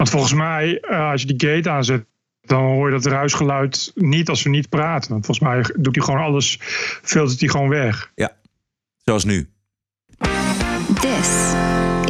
Want volgens mij, uh, als je die gate aanzet, dan hoor je dat ruisgeluid niet als we niet praten. Want volgens mij doet hij gewoon alles, filtert hij gewoon weg. Ja, zoals nu. This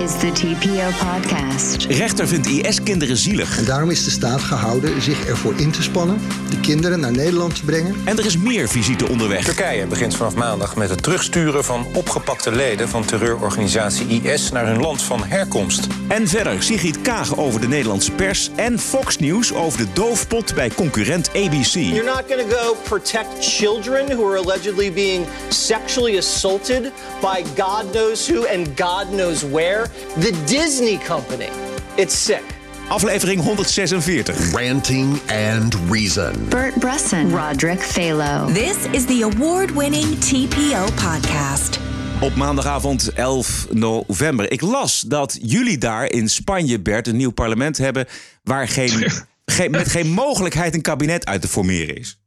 is the TPO podcast. Rechter vindt IS-kinderen zielig. En daarom is de staat gehouden zich ervoor in te spannen de kinderen naar Nederland te brengen. En er is meer visite onderweg. Turkije begint vanaf maandag met het terugsturen van opgepakte leden van terreurorganisatie IS naar hun land van herkomst. En verder Sigrid Kaag over de Nederlandse pers en Fox News over de doofpot bij concurrent ABC. You're not going to go protect children who are allegedly being sexually assaulted by God knows who and God knows where. The Disney Company. It's sick. Aflevering 146. Ranting and Reason. Bert Bresson. Roderick Phalo. This is the award-winning TPO podcast. Op maandagavond 11 november. Ik las dat jullie daar in Spanje, Bert, een nieuw parlement hebben... waar geen, geen, met geen mogelijkheid een kabinet uit te formeren is.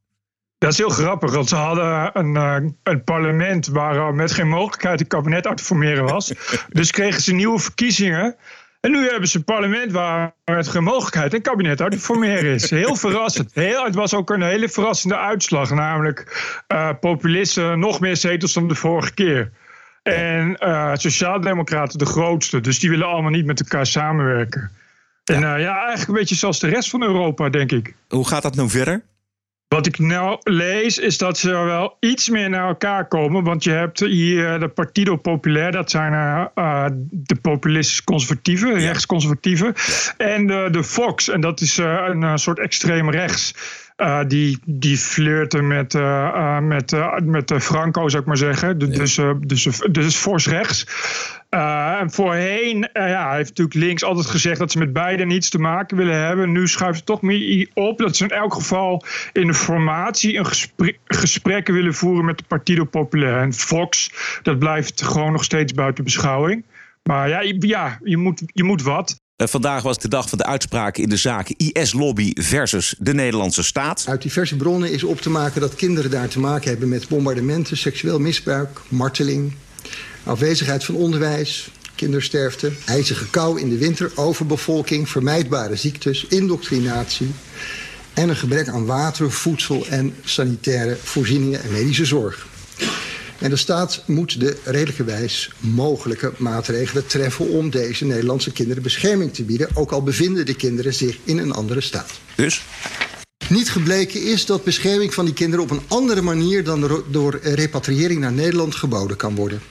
Dat is heel grappig, want ze hadden een, uh, een parlement waar uh, met geen mogelijkheid een kabinet uit te formeren was. dus kregen ze nieuwe verkiezingen. En nu hebben ze een parlement waar met geen mogelijkheid een kabinet uit te formeren is. Heel verrassend. Heel, het was ook een hele verrassende uitslag, namelijk uh, populisten nog meer zetels dan de vorige keer. En Sociaaldemocraten de grootste, dus die willen allemaal niet met elkaar samenwerken. En ja, eigenlijk een beetje zoals de rest van Europa, denk ik. Hoe gaat dat nou verder? Wat ik nou lees is dat ze wel iets meer naar elkaar komen. Want je hebt hier de Partido Populair, dat zijn uh, de populistisch conservatieven, ja. rechtsconservatieven. En de, de Fox, en dat is uh, een soort extreem rechts. Uh, die, die flirten met, uh, met, met Franco, zou ik maar zeggen. De, ja. Dus, dus, dus fors rechts. en voorheen ja, hij heeft natuurlijk links altijd gezegd dat ze met beide niets te maken willen hebben. Nu schuift het toch meer op dat ze in elk geval in de formatie een gesprek, gesprekken willen voeren met de Partido Populair. En Fox, dat blijft gewoon nog steeds buiten beschouwing. Maar ja, ja je, moet, je moet wat. Uh, vandaag was de dag van de uitspraak in de zaak IS-lobby versus de Nederlandse staat. Uit diverse bronnen is op te maken dat kinderen daar te maken hebben met bombardementen, seksueel misbruik, marteling, afwezigheid van onderwijs, kindersterfte, ijzige kou in de winter, overbevolking, vermijdbare ziektes, indoctrinatie en een gebrek aan water, voedsel en sanitaire voorzieningen en medische zorg. En de staat moet de redelijkerwijs mogelijke maatregelen treffen om deze Nederlandse kinderen bescherming te bieden, ook al bevinden de kinderen zich in een andere staat. Dus? Niet gebleken is dat bescherming van die kinderen op een andere manier dan door repatriëring naar Nederland geboden kan worden.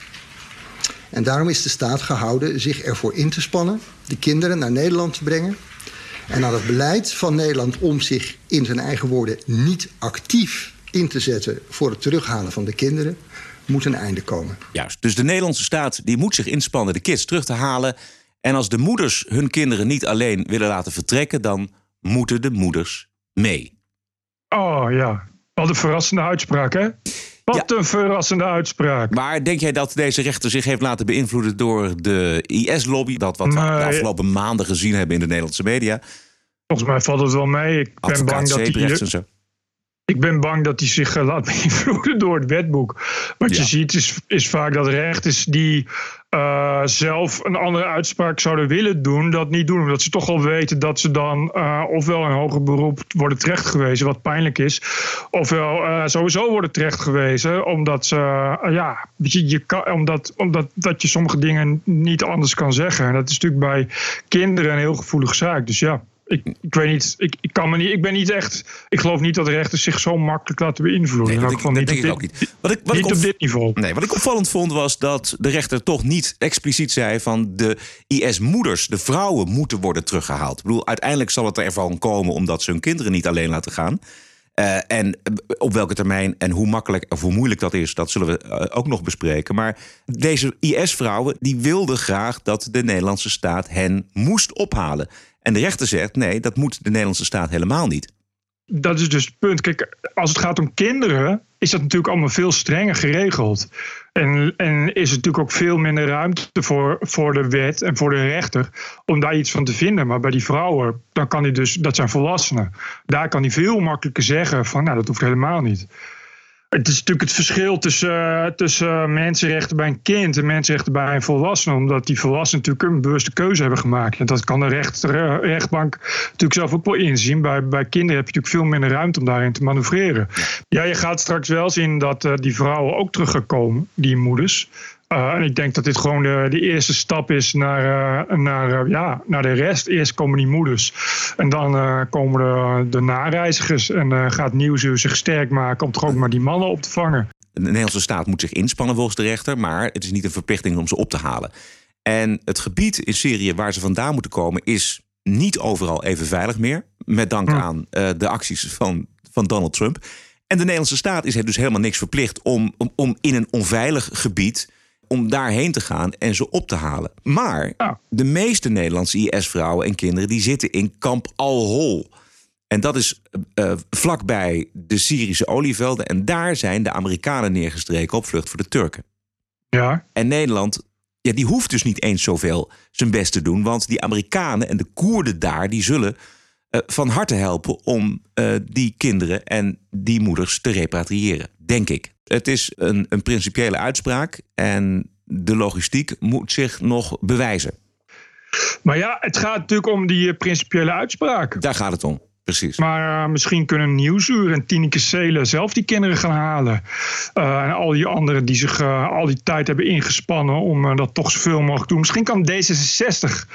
En daarom is de staat gehouden zich ervoor in te spannen de kinderen naar Nederland te brengen. En aan het beleid van Nederland om zich in zijn eigen woorden niet actief in te zetten voor het terughalen van de kinderen moet een einde komen. Juist. Dus de Nederlandse staat die moet zich inspannen de kids terug te halen. En als de moeders hun kinderen niet alleen willen laten vertrekken, dan moeten de moeders mee. Oh ja, wat een verrassende uitspraak, hè? Wat ja. een verrassende uitspraak. Maar denk jij dat deze rechter zich heeft laten beïnvloeden door de IS-lobby? Dat wat we de afgelopen maanden gezien hebben in de Nederlandse media. Volgens mij valt het wel mee. Ik ben bang dat hij... en zo. Ik ben bang dat hij zich eh, laat beïnvloeden door het wetboek. Wat Ja. je ziet is, is vaak dat rechters die eh, zelf een andere uitspraak zouden willen doen, dat niet doen. Omdat ze toch al weten dat ze dan eh, ofwel een hoger beroep worden terechtgewezen, wat pijnlijk is. Ofwel sowieso worden terechtgewezen, omdat, ze, ja, je kan, omdat, omdat dat je sommige dingen niet anders kan zeggen. En dat is natuurlijk bij kinderen een heel gevoelige zaak. Dus ja. Ik, ik weet niet, ik, ik kan me niet, ik ben niet echt, ik geloof niet dat rechters zich zo makkelijk laten beïnvloeden. Nee, dat geval dat denk ik ook niet. Wat ik, wat ik Niet op- op dit niveau. Nee, wat ik opvallend vond was dat de rechter toch niet expliciet zei van de IS-moeders, de vrouwen, moeten worden teruggehaald. Ik bedoel, uiteindelijk zal het ervan komen omdat ze hun kinderen niet alleen laten gaan. Eh, en eh, op welke termijn en hoe makkelijk of hoe moeilijk dat is, dat zullen we eh, ook nog bespreken. Maar deze IS-vrouwen die wilden graag dat de Nederlandse staat hen moest ophalen. En de rechter zegt nee, dat moet de Nederlandse staat helemaal niet. dat is dus het punt. Kijk, als het gaat om kinderen, is dat natuurlijk allemaal veel strenger geregeld. En, en is er natuurlijk ook veel minder ruimte voor, voor de wet en voor de rechter om daar iets van te vinden. Maar bij die vrouwen, dan kan hij dus, dat zijn volwassenen. Daar kan hij veel makkelijker zeggen van, nou, dat hoeft helemaal niet. Het is natuurlijk het verschil tussen, tussen mensenrechten bij een kind en mensenrechten bij een volwassene. Omdat die volwassenen natuurlijk een bewuste keuze hebben gemaakt. En dat kan de recht, rechtbank natuurlijk zelf ook wel inzien. Bij, bij kinderen heb je natuurlijk veel minder ruimte om daarin te manoeuvreren. Ja, je gaat straks wel zien dat uh, die vrouwen ook terug gaan komen, die moeders. Uh, en ik denk dat dit gewoon de, de eerste stap is naar, uh, naar, ja, naar de rest. Eerst komen die moeders. En dan komen de, de nareizigers. En gaat Nieuwsuur zich sterk maken om toch ook maar die mannen op te vangen. De Nederlandse staat moet zich inspannen volgens de rechter. Maar het is niet een verplichting om ze op te halen. En het gebied in Syrië waar ze vandaan moeten komen is niet overal even veilig meer. Met dank hm. aan de acties van, van Donald Trump. En de Nederlandse staat is dus helemaal niks verplicht om, om, om in een onveilig gebied om daarheen te gaan en ze op te halen. Maar de meeste Nederlandse IS-vrouwen en kinderen die zitten in kamp Al-Hol. En dat is uh, vlakbij de Syrische olievelden. En daar zijn de Amerikanen neergestreken op vlucht voor de Turken. Ja. En Nederland, ja, die hoeft dus niet eens zoveel zijn best te doen. Want die Amerikanen en de Koerden daar, die zullen uh, van harte helpen om uh, die kinderen en die moeders te repatriëren. Denk ik. Het is een, een principiële uitspraak en de logistiek moet zich nog bewijzen. Maar ja, het gaat natuurlijk om die principiële uitspraak. Daar gaat het om. Precies. Maar uh, misschien kunnen Nieuwsuur en Tineke Seelen zelf die kinderen gaan halen. Uh, en al die anderen die zich uh, al die tijd hebben ingespannen om dat toch zoveel mogelijk te doen. Misschien kan D66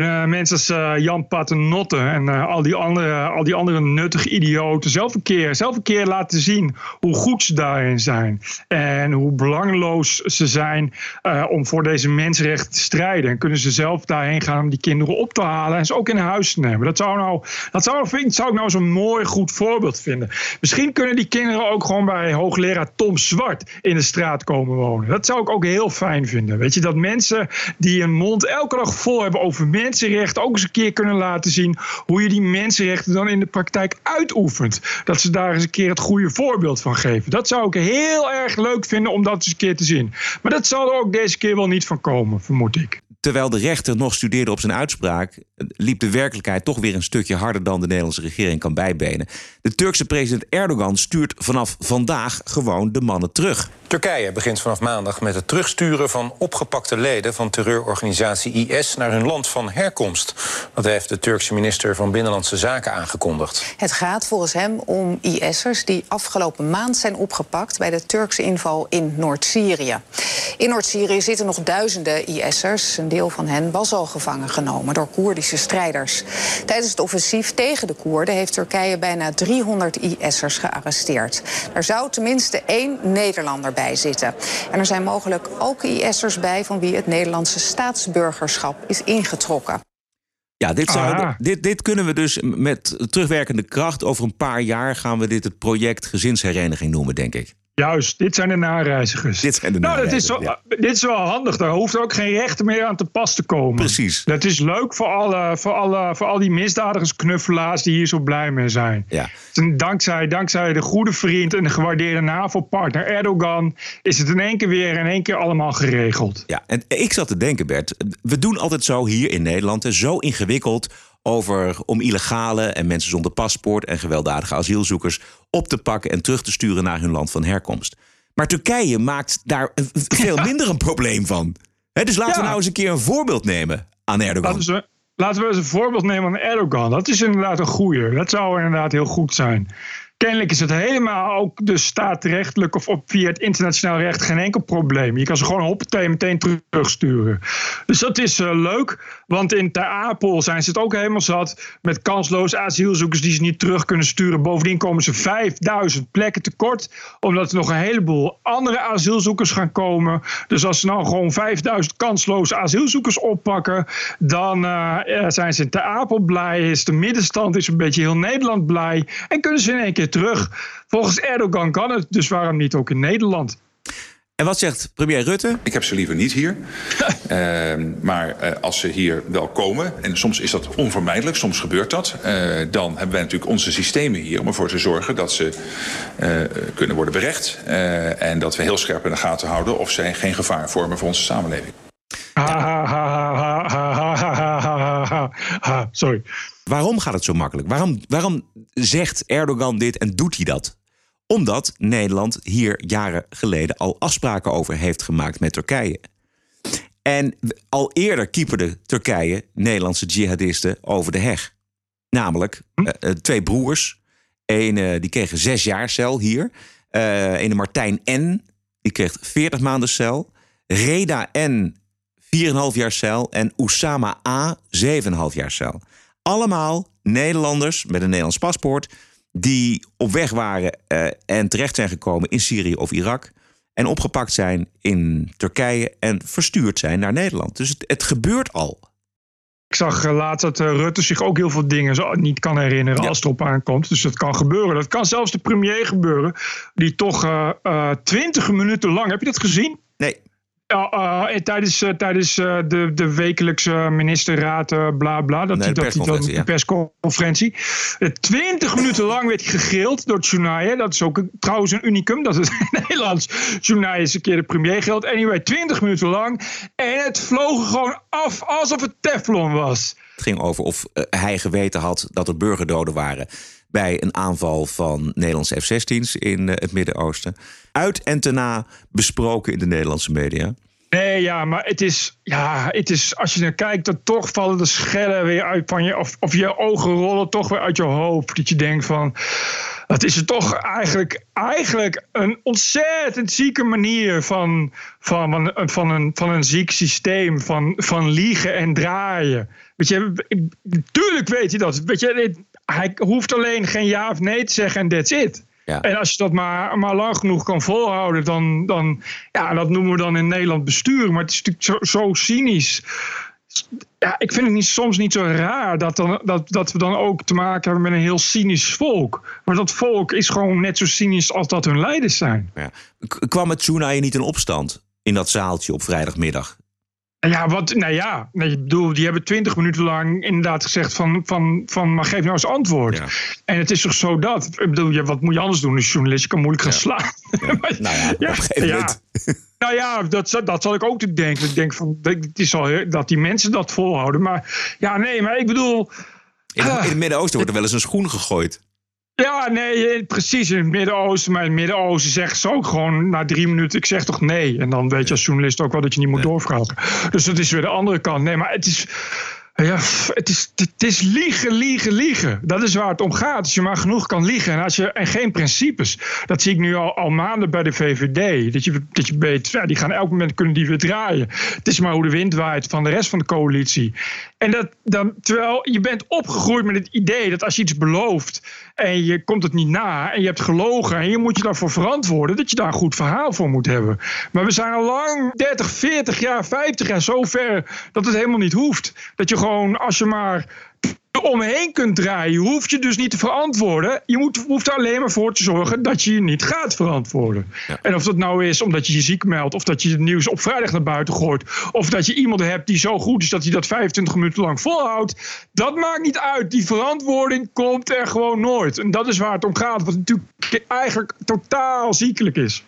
kunnen mensen als uh, Jan Paternotte en uh, al, die andere, al die andere nuttige idioten zelf een, keer, zelf een keer laten zien hoe goed ze daarin zijn. En hoe belangeloos ze zijn uh, om voor deze mensenrechten te strijden. En kunnen ze zelf daarheen gaan om die kinderen op te halen en ze ook in huis te nemen. Dat zou, nou, dat zou, vind, zou ik nou zo'n mooi goed voorbeeld vinden. Misschien kunnen die kinderen ook gewoon bij hoogleraar Tom Zwart in de straat komen wonen. Dat zou ik ook heel fijn vinden. Weet je, dat mensen die een mond elke dag vol hebben over mensenrechten mensenrechten ook eens een keer kunnen laten zien hoe je die mensenrechten dan in de praktijk uitoefent. Dat ze daar eens een keer het goede voorbeeld van geven. Dat zou ik heel erg leuk vinden om dat eens een keer te zien. Maar dat zal er ook deze keer wel niet van komen, vermoed ik. Terwijl de rechter nog studeerde op zijn uitspraak, liep de werkelijkheid toch weer een stukje harder dan de Nederlandse regering kan bijbenen. De Turkse president Erdogan stuurt vanaf vandaag gewoon de mannen terug. Turkije begint vanaf maandag met het terugsturen van opgepakte leden van terreurorganisatie IS naar hun land van herkomst. Dat heeft de Turkse minister van Binnenlandse Zaken aangekondigd. Het gaat volgens hem om IS'ers die afgelopen maand zijn opgepakt bij de Turkse inval in Noord-Syrië. In Noord-Syrië zitten nog duizenden IS'ers. Een deel van hen was al gevangen genomen door Koerdische strijders. Tijdens het offensief tegen de Koerden heeft Turkije bijna 300 IS'ers gearresteerd. Er zou tenminste één Nederlander bij zitten. En er zijn mogelijk ook IS'ers bij van wie het Nederlandse staatsburgerschap is ingetrokken. Ja, dit, zou, dit, dit kunnen we dus met terugwerkende kracht. Over een paar jaar gaan we dit het project gezinshereniging noemen, denk ik. Juist, dit zijn de nareizigers. Dit zijn de nou. Dat is wel, Dit is wel handig. Daar hoeft ook geen rechten meer aan te pas te komen. Precies. Dat is leuk voor, alle, voor, alle, voor al die misdadigers, knuffelaars die hier zo blij mee zijn. Ja. dankzij, dankzij de goede vriend en de gewaardeerde NAVO-partner Erdogan is het in één keer weer in één keer allemaal geregeld. Ja, en ik zat te denken, Bert. We doen altijd zo hier in Nederland, zo ingewikkeld over om illegale en mensen zonder paspoort en gewelddadige asielzoekers op te pakken en terug te sturen naar hun land van herkomst. Maar Turkije maakt daar veel minder een probleem van. dus laten we nou eens een keer een voorbeeld nemen aan Erdogan. Laten we, laten we eens een voorbeeld nemen aan Erdogan. Dat is inderdaad een goeie. Dat zou inderdaad heel goed zijn. Kennelijk is het helemaal ook de staatrechtelijk of op via het internationaal recht geen enkel probleem. Je kan ze gewoon hoppatee meteen terugsturen. Dus dat is uh, leuk, want in Ter Apel zijn ze het ook helemaal zat met kansloze asielzoekers die ze niet terug kunnen sturen. Bovendien komen ze 5000 plekken tekort, omdat er nog een heleboel andere asielzoekers gaan komen. Dus als ze nou gewoon 5000 kansloze asielzoekers oppakken, dan uh, zijn ze in Ter Apel blij, is de middenstand, is een beetje heel Nederland blij en kunnen ze in één keer terug. Volgens Erdogan kan het, dus waarom niet ook in Nederland? En wat zegt premier Rutte? Ik heb ze liever niet hier. uh, maar uh, als ze hier wel komen, en soms is dat onvermijdelijk, soms gebeurt dat, uh, dan hebben wij natuurlijk onze systemen hier om ervoor te zorgen dat ze kunnen worden berecht. en dat we heel scherp in de gaten houden of zij geen gevaar vormen voor onze samenleving. Sorry. Waarom gaat het zo makkelijk? Waarom, waarom zegt Erdogan dit en doet hij dat? Omdat Nederland hier jaren geleden al afspraken over heeft gemaakt met Turkije. En al eerder kieperde Turkije Nederlandse jihadisten over de heg. Namelijk uh, twee broers. Een die kregen zes jaar cel hier. Uh, ene Martijn N. Die kreeg 40 maanden cel. Reda N. 4,5 jaar cel. En Oussama A. 7,5 jaar cel. Allemaal Nederlanders met een Nederlands paspoort. die op weg waren uh, en terecht zijn gekomen in Syrië of Irak. En opgepakt zijn in Turkije en verstuurd zijn naar Nederland. Dus het, het gebeurt al. Ik zag laatst dat Rutte zich ook heel veel dingen niet kan herinneren ja. als het erop aankomt. Dus dat kan gebeuren. Dat kan zelfs de premier gebeuren. Die toch twintig uh, minuten lang. Heb je dat gezien? Nee. Uh, uh, tijdens uh, tijdens de, de wekelijkse ministerraad, bla bla, dat nee, hij, de dat hij dan persconferentie, de persconferentie. Twintig minuten lang werd hij gegrild door journaal. Dat is ook een, trouwens een unicum, dat het Nederlands journaal eens een keer de premier geldt. Anyway, twintig minuten lang. En het vloog gewoon af alsof het Teflon was. Het ging over of hij geweten had dat er burgerdoden waren bij een aanval van Nederlandse F-16's in het Midden-Oosten. Uit en te na besproken in de Nederlandse media. Nee, ja, maar het is, ja, het is als je naar kijkt, dan toch vallen de schellen weer uit van je, of, of je ogen rollen toch weer uit je hoofd. Dat je denkt van, het is er toch eigenlijk, eigenlijk een ontzettend zieke manier van, van, van, van, een, van een ziek systeem, van, van liegen en draaien. Weet je, tuurlijk weet je dat. Weet je, hij hoeft alleen geen ja of nee te zeggen en that's it. Ja. En als je dat maar, maar lang genoeg kan volhouden, dan, dan. Ja, dat noemen we dan in Nederland bestuur. Maar het is natuurlijk zo, zo cynisch. Ja, ik vind het niet, soms niet zo raar dat, dan, dat, dat we dan ook te maken hebben met een heel cynisch volk. Maar dat volk is gewoon net zo cynisch als dat hun leiders zijn. Ja. Kwam het Tsunai niet in opstand in dat zaaltje op vrijdagmiddag? Ja, wat, nou ja, nee, ik bedoel, die hebben twintig minuten lang inderdaad gezegd van, van, van maar geef nou eens antwoord. Ja. En het is toch zo dat, ik bedoel, ja, wat moet je anders doen als journalist? Je kan moeilijk gaan slaan. Ja. nou ja, op een. Nou ja, dat, dat zal ik ook te denken. Ik denk van, het is al dat die mensen dat volhouden. Maar ja, nee, maar ik bedoel... In, in het Midden-Oosten wordt er wel eens een schoen gegooid. Ja, nee, precies. In het Midden-Oosten. Maar in het Midden-Oosten zeggen ze ook gewoon na drie minuten: ik zeg toch nee. En dan weet je als journalist ook wel dat je niet moet doorvragen. Dus dat is weer de andere kant. Nee, maar het is. Ja, het is, het is liegen, liegen, liegen. Dat is waar het om gaat. Als je maar genoeg kan liegen en, als je, en geen principes. Dat zie ik nu al, al maanden bij de VVD. Dat je, dat je weet, ja, die gaan elk moment kunnen die weer draaien. Het is maar hoe de wind waait van de rest van de coalitie. En dat, dan, terwijl je bent opgegroeid met het idee dat als je iets belooft en je komt het niet na en je hebt gelogen en je moet je daarvoor verantwoorden, dat je daar een goed verhaal voor moet hebben. Maar we zijn al lang 30, 40 jaar, 50 jaar zo ver dat het helemaal niet hoeft. Dat je gewoon, als je maar omheen kunt draaien, hoef je dus niet te verantwoorden. Je moet, hoeft er alleen maar voor te zorgen dat je je niet gaat verantwoorden. Ja. En of dat nou is omdat je je ziek meldt, of dat je het nieuws op vrijdag naar buiten gooit, of dat je iemand hebt die zo goed is dat hij dat 25 minuten lang volhoudt, dat maakt niet uit. Die verantwoording komt er gewoon nooit. En dat is waar het om gaat, wat natuurlijk eigenlijk totaal ziekelijk is.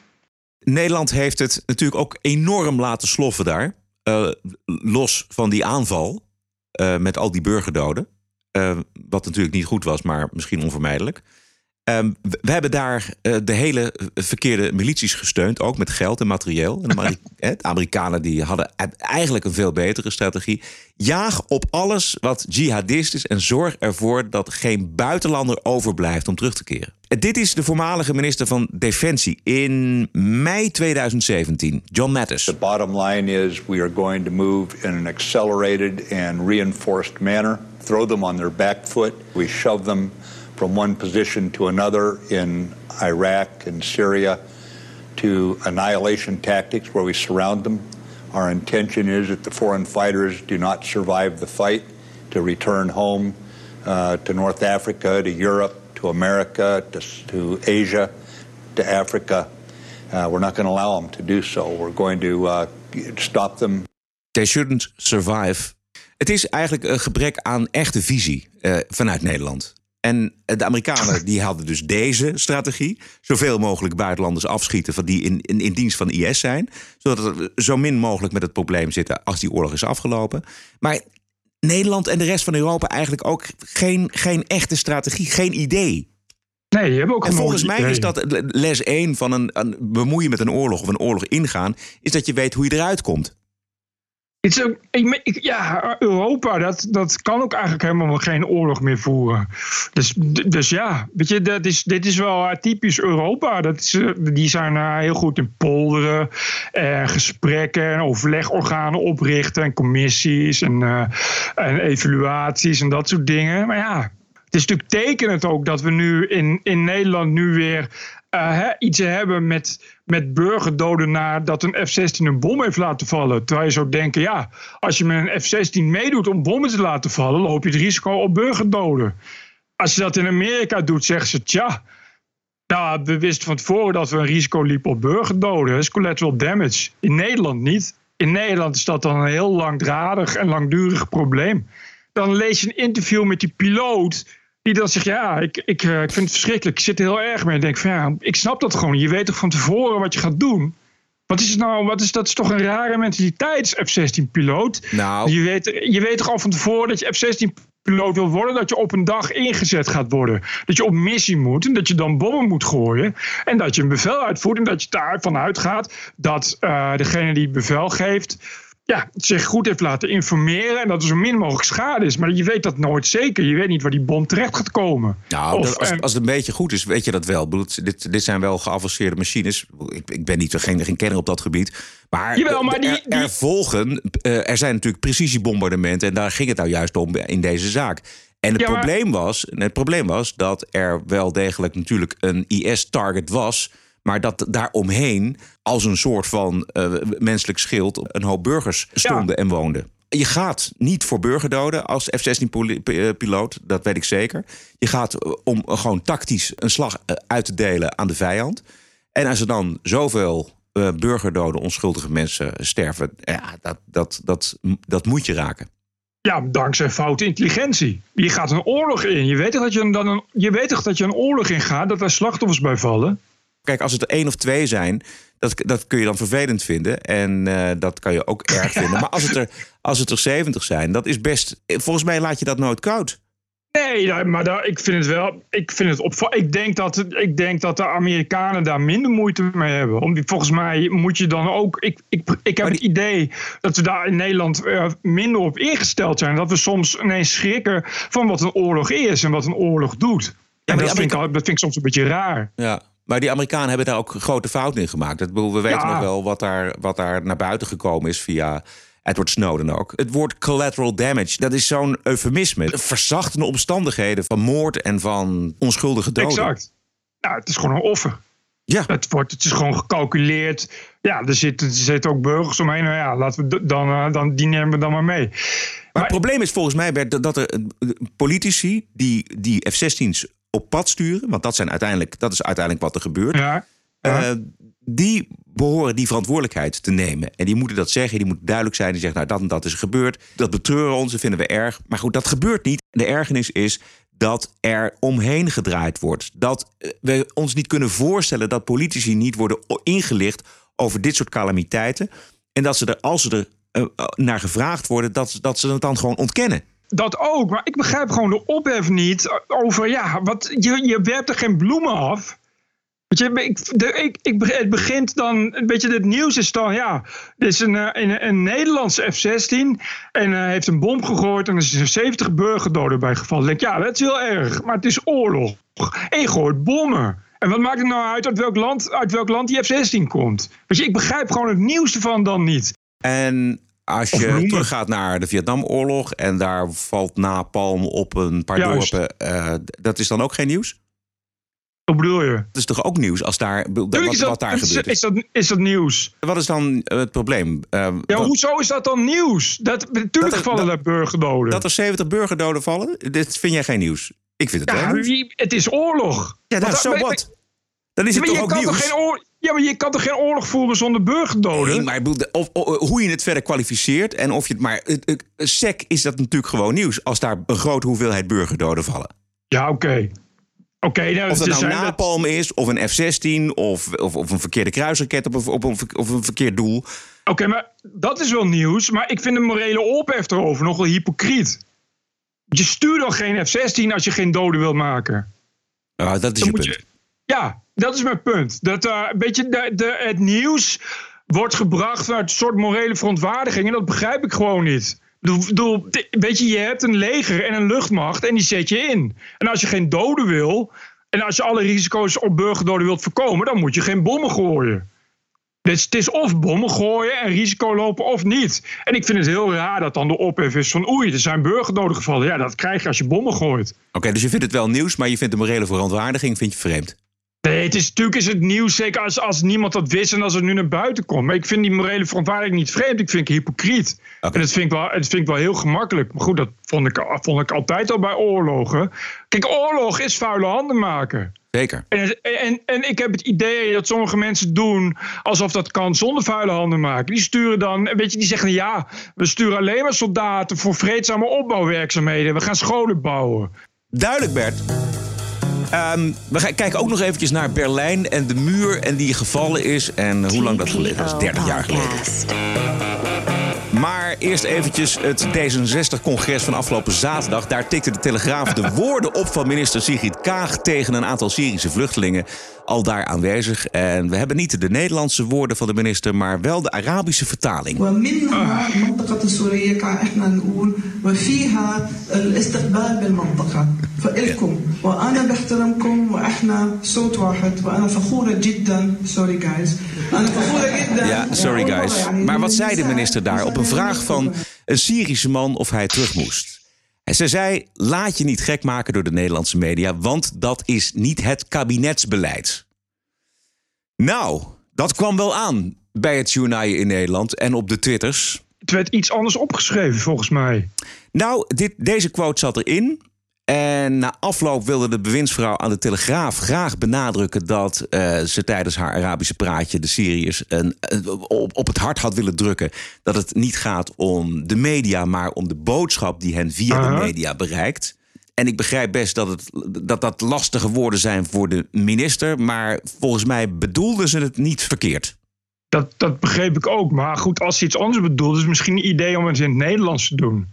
Nederland heeft het natuurlijk ook enorm laten sloffen daar. Uh, los van die aanval met al die burgerdoden. Uh, wat natuurlijk niet goed was, maar misschien onvermijdelijk. Um, we hebben daar uh, de hele verkeerde milities gesteund, ook met geld en materieel. En de, Ameri de Amerikanen die hadden eigenlijk een veel betere strategie. Jaag op alles wat jihadist is en zorg ervoor dat geen buitenlander overblijft om terug te keren. Dit is de voormalige minister van Defensie in mei 2017, John Mattis. The bottom line is we are going to move in an accelerated and reinforced manner. Throw them on their back foot. We shove them from one position to another in Iraq and Syria to annihilation tactics where we surround them. Our intention is that the foreign fighters do not survive the fight to return home uh, to North Africa, to Europe, to America, to, to Asia, to Africa. Uh, we're not going to allow them to do so. We're going to uh, stop them. They shouldn't survive. Het is eigenlijk een gebrek aan echte visie uh, vanuit Nederland. En de Amerikanen die hadden dus deze strategie. Zoveel mogelijk buitenlanders afschieten van die in, in, in dienst van IS zijn. Zodat we zo min mogelijk met het probleem zitten als die oorlog is afgelopen. Maar Nederland en de rest van Europa eigenlijk ook geen, geen echte strategie, geen idee. Nee, je hebt ook En volgens mij is dat les 1 van een, een bemoeien met een oorlog of een oorlog ingaan, is dat je weet hoe je eruit komt. Ik, ik- ja, Europa, dat, dat kan ook eigenlijk helemaal geen oorlog meer voeren. Dus, dus ja, weet je, dat is, dit is wel typisch Europa. Dat eh, die zijn heel goed in polderen, eh, gesprekken en overlegorganen oprichten en commissies en, eh, en evaluaties en dat soort dingen. Maar ja, het is natuurlijk tekenend ook dat we nu in, in Nederland nu weer hè, iets hebben met, met burgerdoden nadat een F-16 een bom heeft laten vallen. Terwijl je zou denken, ja, als je met een F-16 meedoet om bommen te laten vallen, loop je het risico op burgerdoden. Als je dat in Amerika doet, zeggen ze, tja, nou, we wisten van tevoren dat we een risico liepen op burgerdoden. Dat is collateral damage. In Nederland niet. In Nederland is dat dan een heel langdradig en langdurig probleem. Dan lees je een interview met die piloot. Die dan zegt, ja, ik, ik, eh, ik vind het verschrikkelijk. Ik zit er heel erg mee. Ik denk van, ja, ik snap dat gewoon. Je weet toch van tevoren wat je gaat doen? Wat is het nou? Wat is, dat is toch een rare mentaliteit, F-16-piloot? Nou, Je weet, je weet toch al van tevoren dat je F-16-piloot wil worden... dat je op een dag ingezet gaat worden. Dat je op missie moet en dat je dan bommen moet gooien. En dat je een bevel uitvoert en dat je daarvan uitgaat... dat eh, degene die het bevel geeft... Ja, zich goed heeft laten informeren en dat er zo min mogelijk schade is. Maar je weet dat nooit zeker. Je weet niet waar die bom terecht gaat komen. Nou, Of, als, eh, als het een beetje goed is, weet je dat wel. Dit, dit zijn wel geavanceerde machines. Ik, ik ben niet geen, geen kenner op dat gebied. Maar, Jawel, maar die- er, er volgen, eh, er zijn natuurlijk precisiebombardementen. En daar ging het nou juist om in deze zaak. En het, Ja, maar- probleem was, het probleem was dat er wel degelijk natuurlijk een IS-target was. Maar dat daaromheen, als een soort van eh, menselijk schild, een hoop burgers stonden en woonden. Je gaat niet voor burgerdoden als F-16-piloot, dat weet ik zeker. Je gaat eh, om gewoon tactisch een slag eh, uit te delen aan de vijand. En als er dan zoveel eh, burgerdoden, onschuldige mensen sterven, ja, dat, dat, dat, dat moet je raken. Ja, dankzij foute intelligentie. Je gaat een oorlog in. Je weet toch dat je, dan een, je, weet toch dat je een oorlog in gaat, dat daar slachtoffers bij vallen? Kijk, als het er één of twee zijn, dat, dat kun je dan vervelend vinden. En eh, dat kan je ook erg vinden. Maar als het, er, als het er 70 zijn, dat is best. Volgens mij laat je dat nooit koud. Nee, ja, maar daar, ik vind het wel. Ik, vind het opva- ik, denk dat, ik denk dat de Amerikanen daar minder moeite mee hebben. Om, volgens mij moet je dan ook. Ik, ik, ik heb het idee dat we daar in Nederland eh, minder op ingesteld zijn. Dat we soms ineens schrikken van wat een oorlog is en wat een oorlog doet. en die dat, vind ik, dat vind ik soms een beetje raar. Ja. Maar die Amerikanen hebben daar ook grote fouten in gemaakt. Dat, we weten Ja. nog wel wat daar, wat daar naar buiten gekomen is via Edward Snowden ook. Het woord collateral damage, dat is zo'n eufemisme. Verzachtende omstandigheden van moord en van onschuldige doden. Exact. Nou, het is gewoon een offer. Ja. Het, wordt, het is gewoon gecalculeerd. Ja, er zitten, er zitten ook burgers omheen. Nou ja, laten we dan, eh, dan, die nemen we dan maar mee. Maar het probleem is volgens mij Bert, dat- er eh, politici die, die F-16's op pad sturen, want dat, zijn uiteindelijk, dat is uiteindelijk wat er gebeurt. Ja. eh, die behoren die verantwoordelijkheid te nemen. En die moeten dat zeggen, die moeten duidelijk zijn. Die zeggen, nou, dat en dat is gebeurd. Dat betreuren ons, dat vinden we erg. Maar goed, dat gebeurt niet. De ergernis is dat er omheen gedraaid wordt. Dat eh, we ons niet kunnen voorstellen dat politici niet worden ingelicht over dit soort calamiteiten. En dat ze er, als ze er eh, naar gevraagd worden, dat, ze- dat ze het dan gewoon ontkennen. Dat ook, maar ik begrijp gewoon de ophef niet over, ja, wat, je, je werpt er geen bloemen af. Weet je, ik, ik, het begint dan, weet je, het nieuws is dan, ja, er is een, eh, een, een Nederlandse F-16 en hij heeft een bom gegooid en er zijn 70 burgerdoden bij gevallen. Denk, ja, dat is heel erg, maar het is oorlog. En je gooit bommen. En wat maakt het nou uit uit welk land, uit welk land die F-16 komt? Weet je, ik begrijp gewoon het nieuws ervan dan niet. En als je teruggaat naar de Vietnamoorlog en daar valt napalm op een paar Juist. dorpen, eh, dat is dan ook geen nieuws? Wat bedoel je? Dat is toch ook nieuws als daar, wat, is dat, wat daar is, gebeurt. is, dat, is dat nieuws? Wat is dan eh, het probleem? Eh, Ja, wat- hoezo is dat dan nieuws? Dat, natuurlijk er- vallen daar burgerdoden. Dat er 70 burgerdoden vallen? Dit vind jij geen nieuws? Ik vind het ja, wel het is oorlog. Ja, nou, Want- zo wat? Dan is het maar toch je ook kan nieuws? Toch geen ja, maar je kan toch geen oorlog voeren zonder burgerdoden? Nee, maar of, of- hoe je het verder kwalificeert en of je het maar. het- Sec is dat natuurlijk gewoon nieuws als daar een grote hoeveelheid burgerdoden vallen. Ja, oké. Oké, nou, Of dat ze nou napalm is, of een F-16, of, of, of een verkeerde kruisraket op een, op een, op een verkeerd doel. Oké, maar dat is wel nieuws. Maar ik vind de morele ophef erover nogal hypocriet. Je stuurt dan geen F-16 als je geen doden wil maken. Ah, dat is Dan je punt. je- ja, dat is mijn punt. Dat eh, een beetje de, het nieuws wordt gebracht vanuit een soort morele verontwaardiging. En dat begrijp ik gewoon niet. Weet je, je hebt een leger en een luchtmacht en die zet je in. En als je geen doden wil, en als je alle risico's op burgerdoden wilt voorkomen, dan moet je geen bommen gooien. Dus het is of bommen gooien en risico lopen of niet. En ik vind het heel raar dat dan de ophef is van oei, er zijn burgerdoden gevallen. Ja, dat krijg je als je bommen gooit. Oké, dus je vindt het wel nieuws, maar je vindt de morele verontwaardiging vind je vreemd. Nee, het is, natuurlijk is het nieuws, zeker als, als niemand dat wist en als het nu naar buiten komt. Maar ik vind die morele verontwaardiging niet vreemd. Ik vind het hypocriet. En dat vind, ik wel, dat vind ik wel heel gemakkelijk. Maar goed, dat vond ik, vond ik altijd al bij oorlogen. Kijk, oorlog is vuile handen maken. Zeker. En, en, en ik heb het idee dat sommige mensen doen alsof dat kan zonder vuile handen maken. Die sturen dan, weet je, die zeggen ja, we sturen alleen maar soldaten voor vreedzame opbouwwerkzaamheden. We gaan scholen bouwen. Duidelijk, Bert. Ehm, we gaan kijken ook nog eventjes naar Berlijn en de muur en die gevallen is en hoe lang dat geleden is. 30 jaar geleden. Maar eerst eventjes het D66-congres van afgelopen zaterdag. Daar tikte de Telegraaf de woorden op van minister Sigrid Kaag... tegen een aantal Syrische vluchtelingen al daar aanwezig. En we hebben niet de Nederlandse woorden van de minister, maar wel de Arabische vertaling. Ah. Ja, sorry guys. Maar wat zei de minister daar op een vraag van een Syrische man of hij terug moest? En ze zei: laat je niet gek maken door de Nederlandse media, want dat is niet het kabinetsbeleid. Nou, dat kwam wel aan bij het journaaien in Nederland en op de Twitters. Het werd iets anders opgeschreven volgens mij. Nou, dit, deze quote zat erin. En na afloop wilde de bewindsvrouw aan de Telegraaf graag benadrukken dat eh, ze tijdens haar Arabische praatje de Syriërs een, een- op, op het hart had willen drukken. Dat het niet gaat om de media, maar om de boodschap die hen via de media bereikt. En ik begrijp best dat, het, dat dat lastige woorden zijn voor de minister. Maar volgens mij bedoelden ze het niet verkeerd. Dat, dat begreep ik ook. Maar goed, als ze iets anders bedoelt, is het misschien een idee om het in het Nederlands te doen.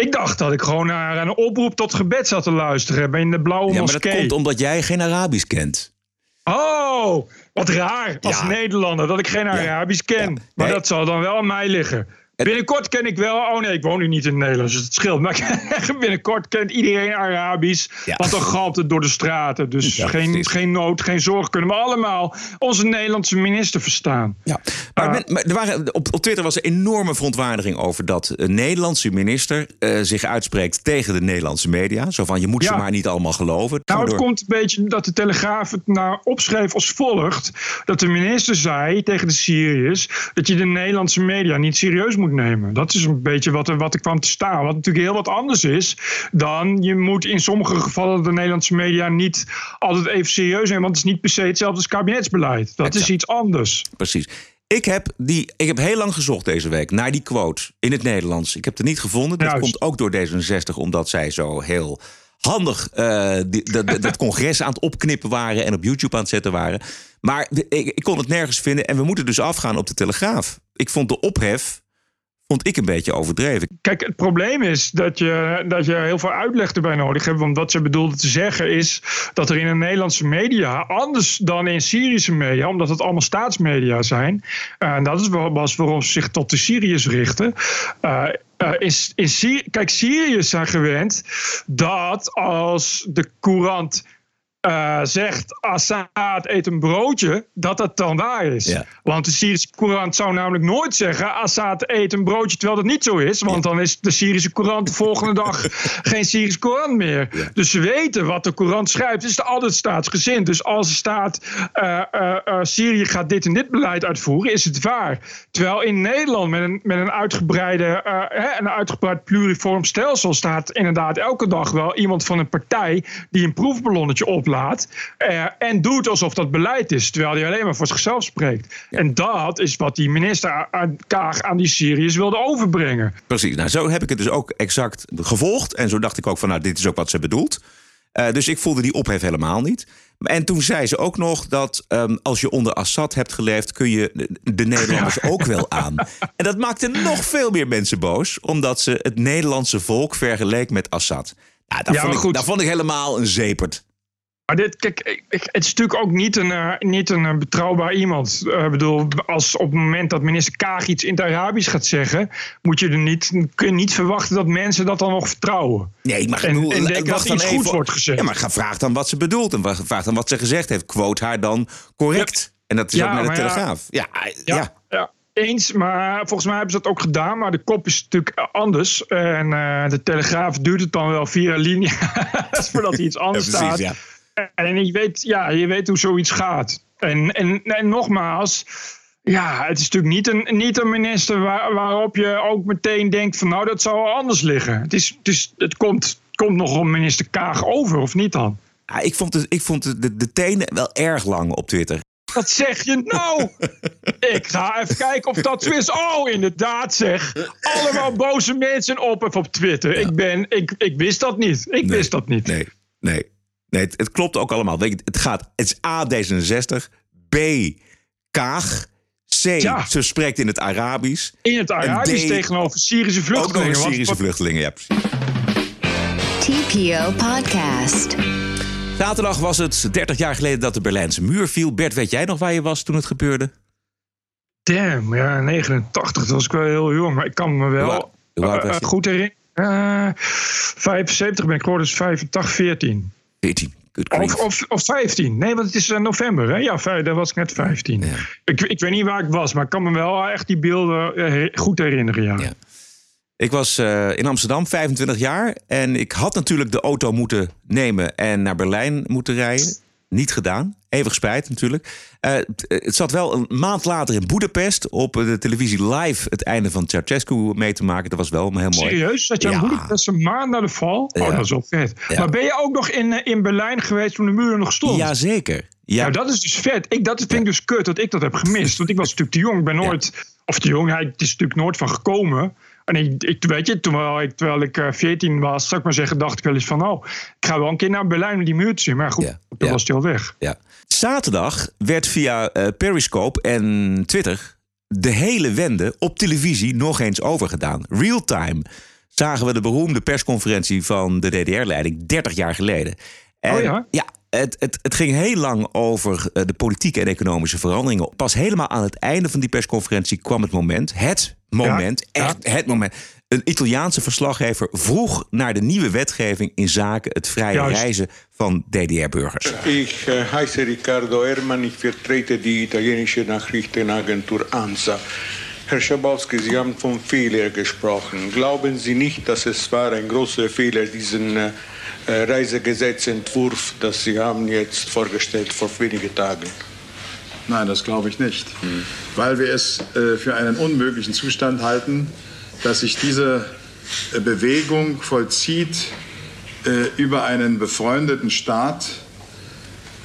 Ik dacht dat ik gewoon naar een oproep tot gebed zat te luisteren in de blauwe Ja, maar dat moskee. komt omdat jij geen Arabisch kent. Oh, wat raar als Ja. Nederlander dat ik geen Arabisch ken. Maar Nee. dat zal dan wel aan mij liggen. Binnenkort ken ik wel. Oh nee, ik woon nu niet in het Nederlands, dus het scheelt. Maar binnenkort kent iedereen Arabisch. Ja. Want dan galmt het door de straten. Dus Ja, geen, precies. geen nood, geen zorg. Kunnen we allemaal onze Nederlandse minister verstaan. Ja. Maar, men- maar er waren, op, op Twitter was er enorme verontwaardiging over dat een Nederlandse minister eh, zich uitspreekt tegen de Nederlandse media. Zo van je moet ze maar niet allemaal geloven. Nou, het komt een beetje dat de Telegraaf het nou opschreef als volgt. Dat de minister zei tegen de Syriërs... dat je de Nederlandse media niet serieus moet nemen. Dat is een beetje wat er, wat er kwam te staan. Wat natuurlijk heel wat anders is dan... je moet in sommige gevallen de Nederlandse media niet altijd even serieus nemen... want het is niet per se hetzelfde als kabinetsbeleid. Dat is iets anders. Precies. Ik heb, die, ik heb heel lang gezocht deze week naar die quote in het Nederlands. Ik heb het niet gevonden. Dat Juist. komt ook door D66, omdat zij zo heel handig die, dat, congres aan het opknippen waren en op YouTube aan het zetten waren. Maar ik, ik kon het nergens vinden en we moeten dus afgaan op de Telegraaf. Ik vond de ophef vond ik een beetje overdreven. Kijk, het probleem is dat je, dat je heel veel uitleg erbij nodig hebt. Want wat ze bedoelde te zeggen is dat er in de Nederlandse media, anders dan in Syrische media, omdat het allemaal staatsmedia zijn, eh, en dat is was waarom ze zich tot de Syriërs richten. eh, eh, in, in kijk, Syriërs zijn gewend dat als de courant eh, zegt Assad eet een broodje, dat dat dan waar is. Ja. Want de Syrische Courant zou namelijk nooit zeggen Assad eet een broodje, terwijl dat niet zo is. Want dan is de Syrische Courant de volgende dag geen Syrische Courant meer. Dus ze weten wat de Courant schrijft. Het is altijd staatsgezind. Dus als er staat eh, eh, Syrië gaat dit en dit beleid uitvoeren, is het waar. Terwijl in Nederland met een, met een, uitgebreide, hè, een uitgebreid pluriform stelsel staat inderdaad elke dag wel iemand van een partij die een proefballonnetje oplaat. eh, en doet alsof dat beleid is. Terwijl hij alleen maar voor zichzelf spreekt. En dat is wat die minister Kaag aan die Syriërs wilde overbrengen. Precies. Nou, zo heb ik het dus ook exact gevolgd. En zo dacht ik ook van, nou, dit is ook wat ze bedoelt. Eh, dus ik voelde die ophef helemaal niet. En toen zei ze ook nog dat ehm, als je onder Assad hebt geleefd, kun je de- de Nederlanders ook wel aan. En dat maakte nog veel meer mensen boos, omdat ze het Nederlandse volk vergeleek met Assad. Nou, dat, Ja, vond ik, dat vond ik helemaal een zepert. Maar dit, kijk, het is natuurlijk ook niet een, eh, niet een eh, betrouwbaar iemand. Eh, Ik bedoel, als op het moment dat minister Kaag iets in het Arabisch gaat zeggen, moet je er niet, kun je niet verwachten dat mensen dat dan nog vertrouwen. Nee, maar en, bedoel, en denken dat iets goed wordt gezegd. Ja, maar ga vraag dan wat ze bedoelt en vraag dan wat ze gezegd heeft. Quote haar dan correct. En dat is Ja, ook met de. Telegraaf. Ja, Ja, ja. eens. Maar volgens mij hebben ze dat ook gedaan. Maar de kop is natuurlijk anders. En de Telegraaf duurt het dan wel via linie voordat hij iets anders Ja, precies, staat. ja. En je weet, ja, je weet hoe zoiets gaat. En, en, en nogmaals, ja, het is natuurlijk niet een, niet een minister waar, waarop je ook meteen denkt van nou, dat zou wel anders liggen. Het, is, het, is, het komt, komt nog een minister Kaag over, of niet dan? Ja, ik vond, het, ik vond de, de, de tenen wel erg lang op Twitter. Wat zeg je nou? Ik ga even kijken of dat zo is. Oh, inderdaad zeg. Allemaal boze mensen op op Twitter. Ik, ben, ik, ik wist dat niet. Ik wist dat niet. Nee, nee. Nee het, het klopt ook allemaal. Weet je, het, gaat, het is A, D66. B, Kaag. C, ze spreekt in het Arabisch. In het Arabisch D, tegenover Syrische Ook nog vluchtelingen. eens Wat- Syrische wat- vluchtelingen, ja precies. TPO Podcast. Zaterdag was het 30 jaar geleden dat de Berlijnse muur viel. Bert, weet jij nog waar je was toen het gebeurde? Damn, ja, 89. Dat was ik wel heel jong. Maar ik kan me Hoe wel hoe was je? goed herinneren. Eh, 75 ben ik geworden, dus 85, 14. 14. Of, of, of 15. Nee, want het is eh, november. Hè? Ja, dan was ik net 15. Ik, ik weet niet waar ik was, maar ik kan me wel echt die beelden eh, goed herinneren. Ja. Ik was eh, in Amsterdam 25 jaar en ik had natuurlijk de auto moeten nemen en naar Berlijn moeten rijden. Niet gedaan. Eeuwig spijt natuurlijk. Eh, het- het zat wel een maand later in Boedapest op de televisie live het einde van Ceausescu mee te maken. Dat was wel heel mooi. Serieus? Dat je Ja. Boedapest een maand na de val? Oh, Ja. dat is wel vet. Ja. Maar ben je ook nog in, eh, in Berlijn geweest toen de muur er nog stond? Jazeker. Ja. Nou, dat is dus vet. Ik, dat vind ik dus kut dat ik dat heb gemist. Want ik was natuurlijk te jong. Ik ben nooit... Of te jong, hij is natuurlijk nooit van gekomen. En ik, ik, weet je, terwijl ik, terwijl ik eh, 14 was, zou ik maar zeggen, dacht ik wel eens van... oh, ik ga wel een keer naar Berlijn om die muur te zien. Maar goed, toen was hij al weg. Ja. Zaterdag werd via eh, Periscope en Twitter de hele wende op televisie nog eens overgedaan. Real-time zagen we de beroemde persconferentie van de DDR-leiding 30 jaar geleden. En, Oh ja? Ja, het, het, het ging heel lang over eh, de politieke en economische veranderingen. Pas helemaal aan het einde van die persconferentie kwam het moment. Het moment, echt het moment. Een Italiaanse verslaggever vroeg naar de nieuwe wetgeving in zaken het vrije Juist. reizen van DDR-burgers. Ich äh, heiße Riccardo Erman, ich vertrete die italienische Nachrichtenagentur ANSA. Herr Schabowski, Sie haben von Fehler gesprochen. Glauben Sie nicht, dass es war ein großer Fehler, diesen äh, Reisegesetzentwurf, das Sie haben jetzt vorgestellt vor wenigen Tagen? Nein, das glaube ich nicht. Weil wir es äh, für einen unmöglichen Zustand halten, dass sich diese äh, Bewegung vollzieht äh, über einen befreundeten Staat,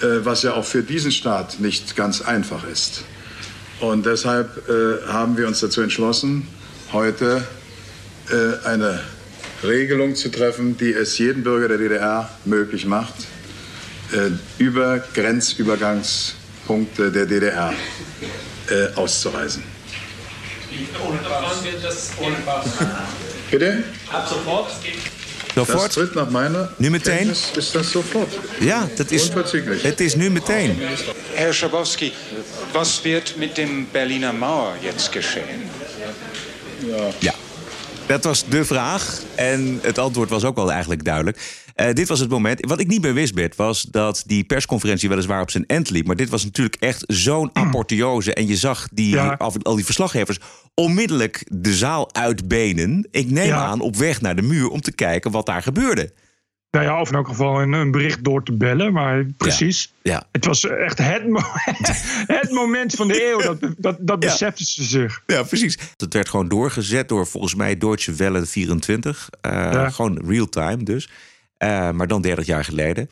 äh, was ja auch für diesen Staat nicht ganz einfach ist. Und deshalb äh, haben wir uns dazu entschlossen, heute äh, eine Regelung zu treffen, die es jedem Bürger der DDR möglich macht, äh, über Grenzübergangspunkte der DDR äh, auszureisen. Bitte? Ab sofort. Sofort? Das tritt nach meiner Nu meteen? Ist das sofort. Ja, dat is, het is nu meteen. Herr Schabowski, was wird mit dem Berliner Mauer jetzt geschehen? Ja. Dat was de vraag. En het antwoord was ook wel eigenlijk duidelijk. Eh, dit was het moment. Wat ik niet meer wist, Bert, was dat die persconferentie weliswaar op zijn end liep. Maar dit was natuurlijk echt zo'n apotheose. En je zag die, Ja. al, al die verslaggevers onmiddellijk de zaal uitbenen. Ik neem Ja. aan op weg naar de muur om te kijken wat daar gebeurde. Nou ja, of in elk geval een, een bericht door te bellen. Maar precies. Ja. Het was echt het, mo- het moment van de eeuw. Dat, dat, dat beseften ze zich. Ja, precies. Het werd gewoon doorgezet door volgens mij Deutsche Welle 24. Eh. Gewoon real-time dus. Eh, maar dan 30 jaar geleden.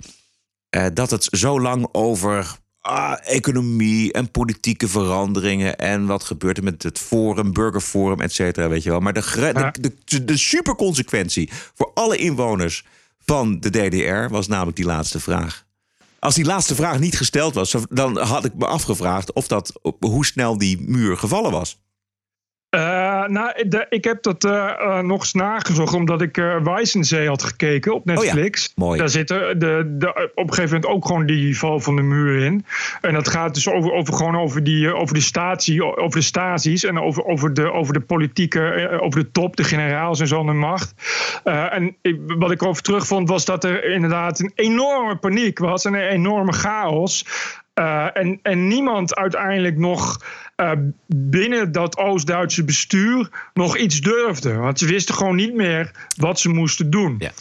Eh, dat het zo lang over ah, economie en politieke veranderingen... en wat gebeurt er met het Forum, Burgerforum, et cetera, weet je wel. Maar de, de, de, de superconsequentie voor alle inwoners van de DDR... was namelijk die laatste vraag. Als die laatste vraag niet gesteld was, dan had ik me afgevraagd... of dat, hoe snel die muur gevallen was. Uh, nou, de, ik heb dat uh, uh, nog eens nagezocht, omdat ik uh, Weissensee had gekeken op Netflix. Oh ja, mooi. Daar zit de, de, op een gegeven moment ook gewoon die val van de muur in. En dat gaat dus over, over, gewoon over, die, over de statie, over de stasies en over, over, de, over de politieke, over de top, de generaals en zo aan de macht. en ik, wat ik over terugvond was dat er inderdaad een enorme paniek was en een enorme chaos. en, en niemand uiteindelijk nog uh, binnen dat Oost-Duitse bestuur nog iets durfde. Want ze wisten gewoon niet meer wat ze moesten doen. Ja.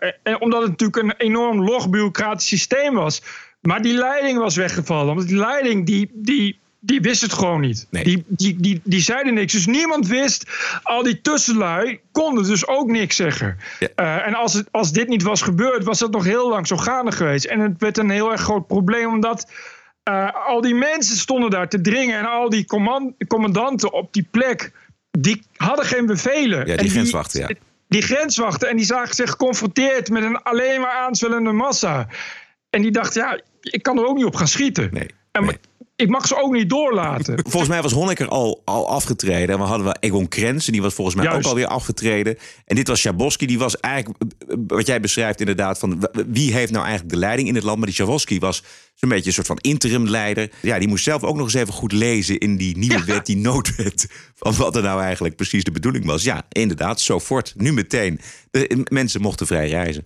Uh, en omdat het natuurlijk een enorm log bureaucratisch systeem was. Maar die leiding was weggevallen. Want die leiding die, die, die wist het gewoon niet. Nee. Die, die, die, die zeiden niks. Dus niemand wist. Al die tussenlui konden dus ook niks zeggen. Ja. Uh, en als, het, als dit niet was gebeurd, was dat nog heel lang zo gaande geweest. En het werd een heel erg groot probleem, omdat. Uh, al die mensen stonden daar te dringen en al die command commandanten op die plek, die hadden geen bevelen. Ja, die en grenswachten, ja. Die grenswachten en die zagen zich geconfronteerd met een alleen maar aanzwellende massa. En die dachten, ja, ik kan er ook niet op gaan schieten. Nee, en nee. Ik mag ze ook niet doorlaten. Volgens mij was Honecker al, al afgetreden. En we hadden we Egon Krenz, en die was volgens mij Juist. ook alweer afgetreden. En dit was Schabowski, die was eigenlijk, wat jij beschrijft inderdaad, van wie heeft nou eigenlijk de leiding in het land. Maar die Schabowski was zo'n beetje een soort van interimleider. Ja, die moest zelf ook nog eens even goed lezen in die nieuwe wet, die noodwet. Van wat er nou eigenlijk precies de bedoeling was. Ja, inderdaad, zo fort, nu meteen. De mensen mochten vrij reizen.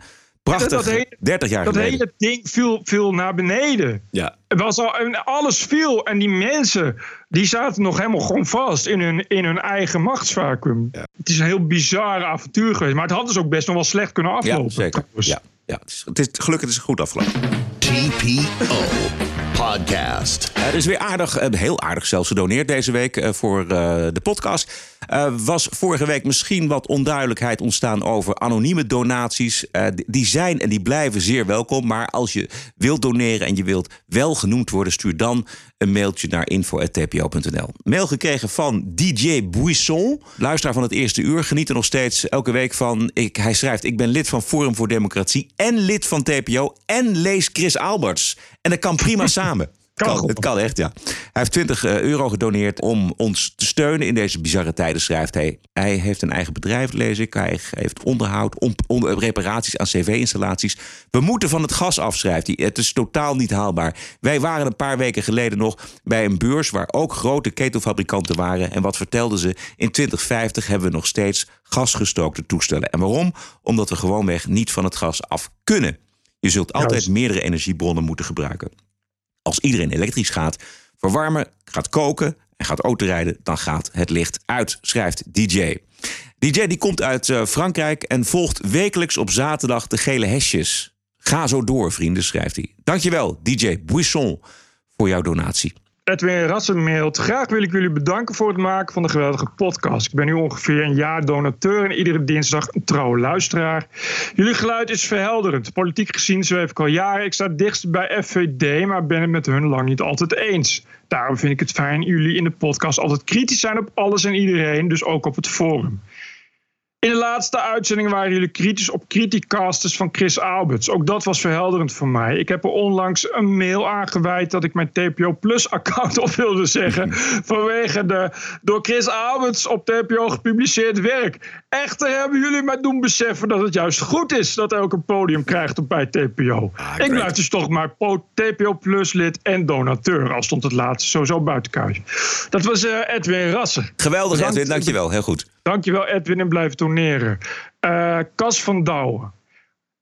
Prachtig, dat hele, 30 jaar dat geleden. hele ding viel, viel naar beneden. Ja. Het was al, en alles viel en die mensen die zaten nog helemaal gewoon vast in hun, in hun eigen machtsvacuum. Het is een heel bizar avontuur geweest, maar het had dus ook best nog wel slecht kunnen aflopen. Ja, zeker. Ja, ja. Het, is, het is, gelukkig is het goed afgelopen. TPO Podcast. Er is weer aardig, eh, heel aardig zelfs gedoneerd deze week eh, voor uh, de podcast. Was vorige week misschien wat onduidelijkheid ontstaan over anonieme donaties. Die zijn en die blijven zeer welkom. Maar als je wilt doneren en je wilt wel genoemd worden, stuur dan een mailtje naar info.tpo.nl. Mail gekregen van DJ Buisson, luisteraar van het eerste uur. Geniet er nog steeds elke week van. Ik, hij schrijft: Ik ben lid van Forum voor Democratie en lid van TPO en lees Chris Alberts. En dat kan prima samen. Kan, het kan echt, ja. Hij heeft 20 euro gedoneerd om ons te steunen in deze bizarre tijden, schrijft hij. Hij heeft een eigen bedrijf, lees ik. Hij heeft onderhoud, on, on, reparaties aan cv-installaties. We moeten van het gas af, schrijft hij. Het is totaal niet haalbaar. Wij waren een paar weken geleden nog bij een beurs... waar ook grote ketelfabrikanten waren. En wat vertelden ze? In 2050 hebben we nog steeds gasgestookte toestellen. En waarom? Omdat we gewoonweg niet van het gas af kunnen. Je zult altijd meerdere energiebronnen moeten gebruiken. Als iedereen elektrisch gaat verwarmen, gaat koken en gaat autorijden, dan gaat het licht uit, schrijft DJ. DJ die komt uit uh, Frankrijk en volgt wekelijks op zaterdag de gele hesjes. Ga zo door, vrienden, schrijft hij. Dankjewel, DJ Buisson, voor jouw donatie. Edwin Rassen mailt. Graag wil ik jullie bedanken voor het maken van de geweldige podcast. Ik ben nu ongeveer een jaar donateur en iedere dinsdag een trouwe luisteraar. Jullie geluid is verhelderend. Politiek gezien zweef ik al jaren. Ik sta dichtst bij FVD, maar ben het met hun lang niet altijd eens. Daarom vind ik het fijn jullie in de podcast altijd kritisch zijn op alles en iedereen, dus ook op het forum. In de laatste uitzending waren jullie kritisch op criticasters van Chris Alberts. Ook dat was verhelderend voor mij. Ik heb er onlangs een mail aangeweid dat ik mijn TPO Plus account op wilde zeggen. vanwege de door Chris Alberts op TPO gepubliceerd werk. Echter hebben jullie mij doen beseffen dat het juist goed is dat elk een podium krijgt op bij TPO. Ah, ik blijf dus toch maar TPO Plus lid en donateur. Al stond het laatste sowieso buiten. Dat was uh, Edwin Rassen. Geweldig Bedankt. Edwin, dankjewel. Heel goed. Dankjewel Edwin en blijf doneren. Uh, Cas van Douwen.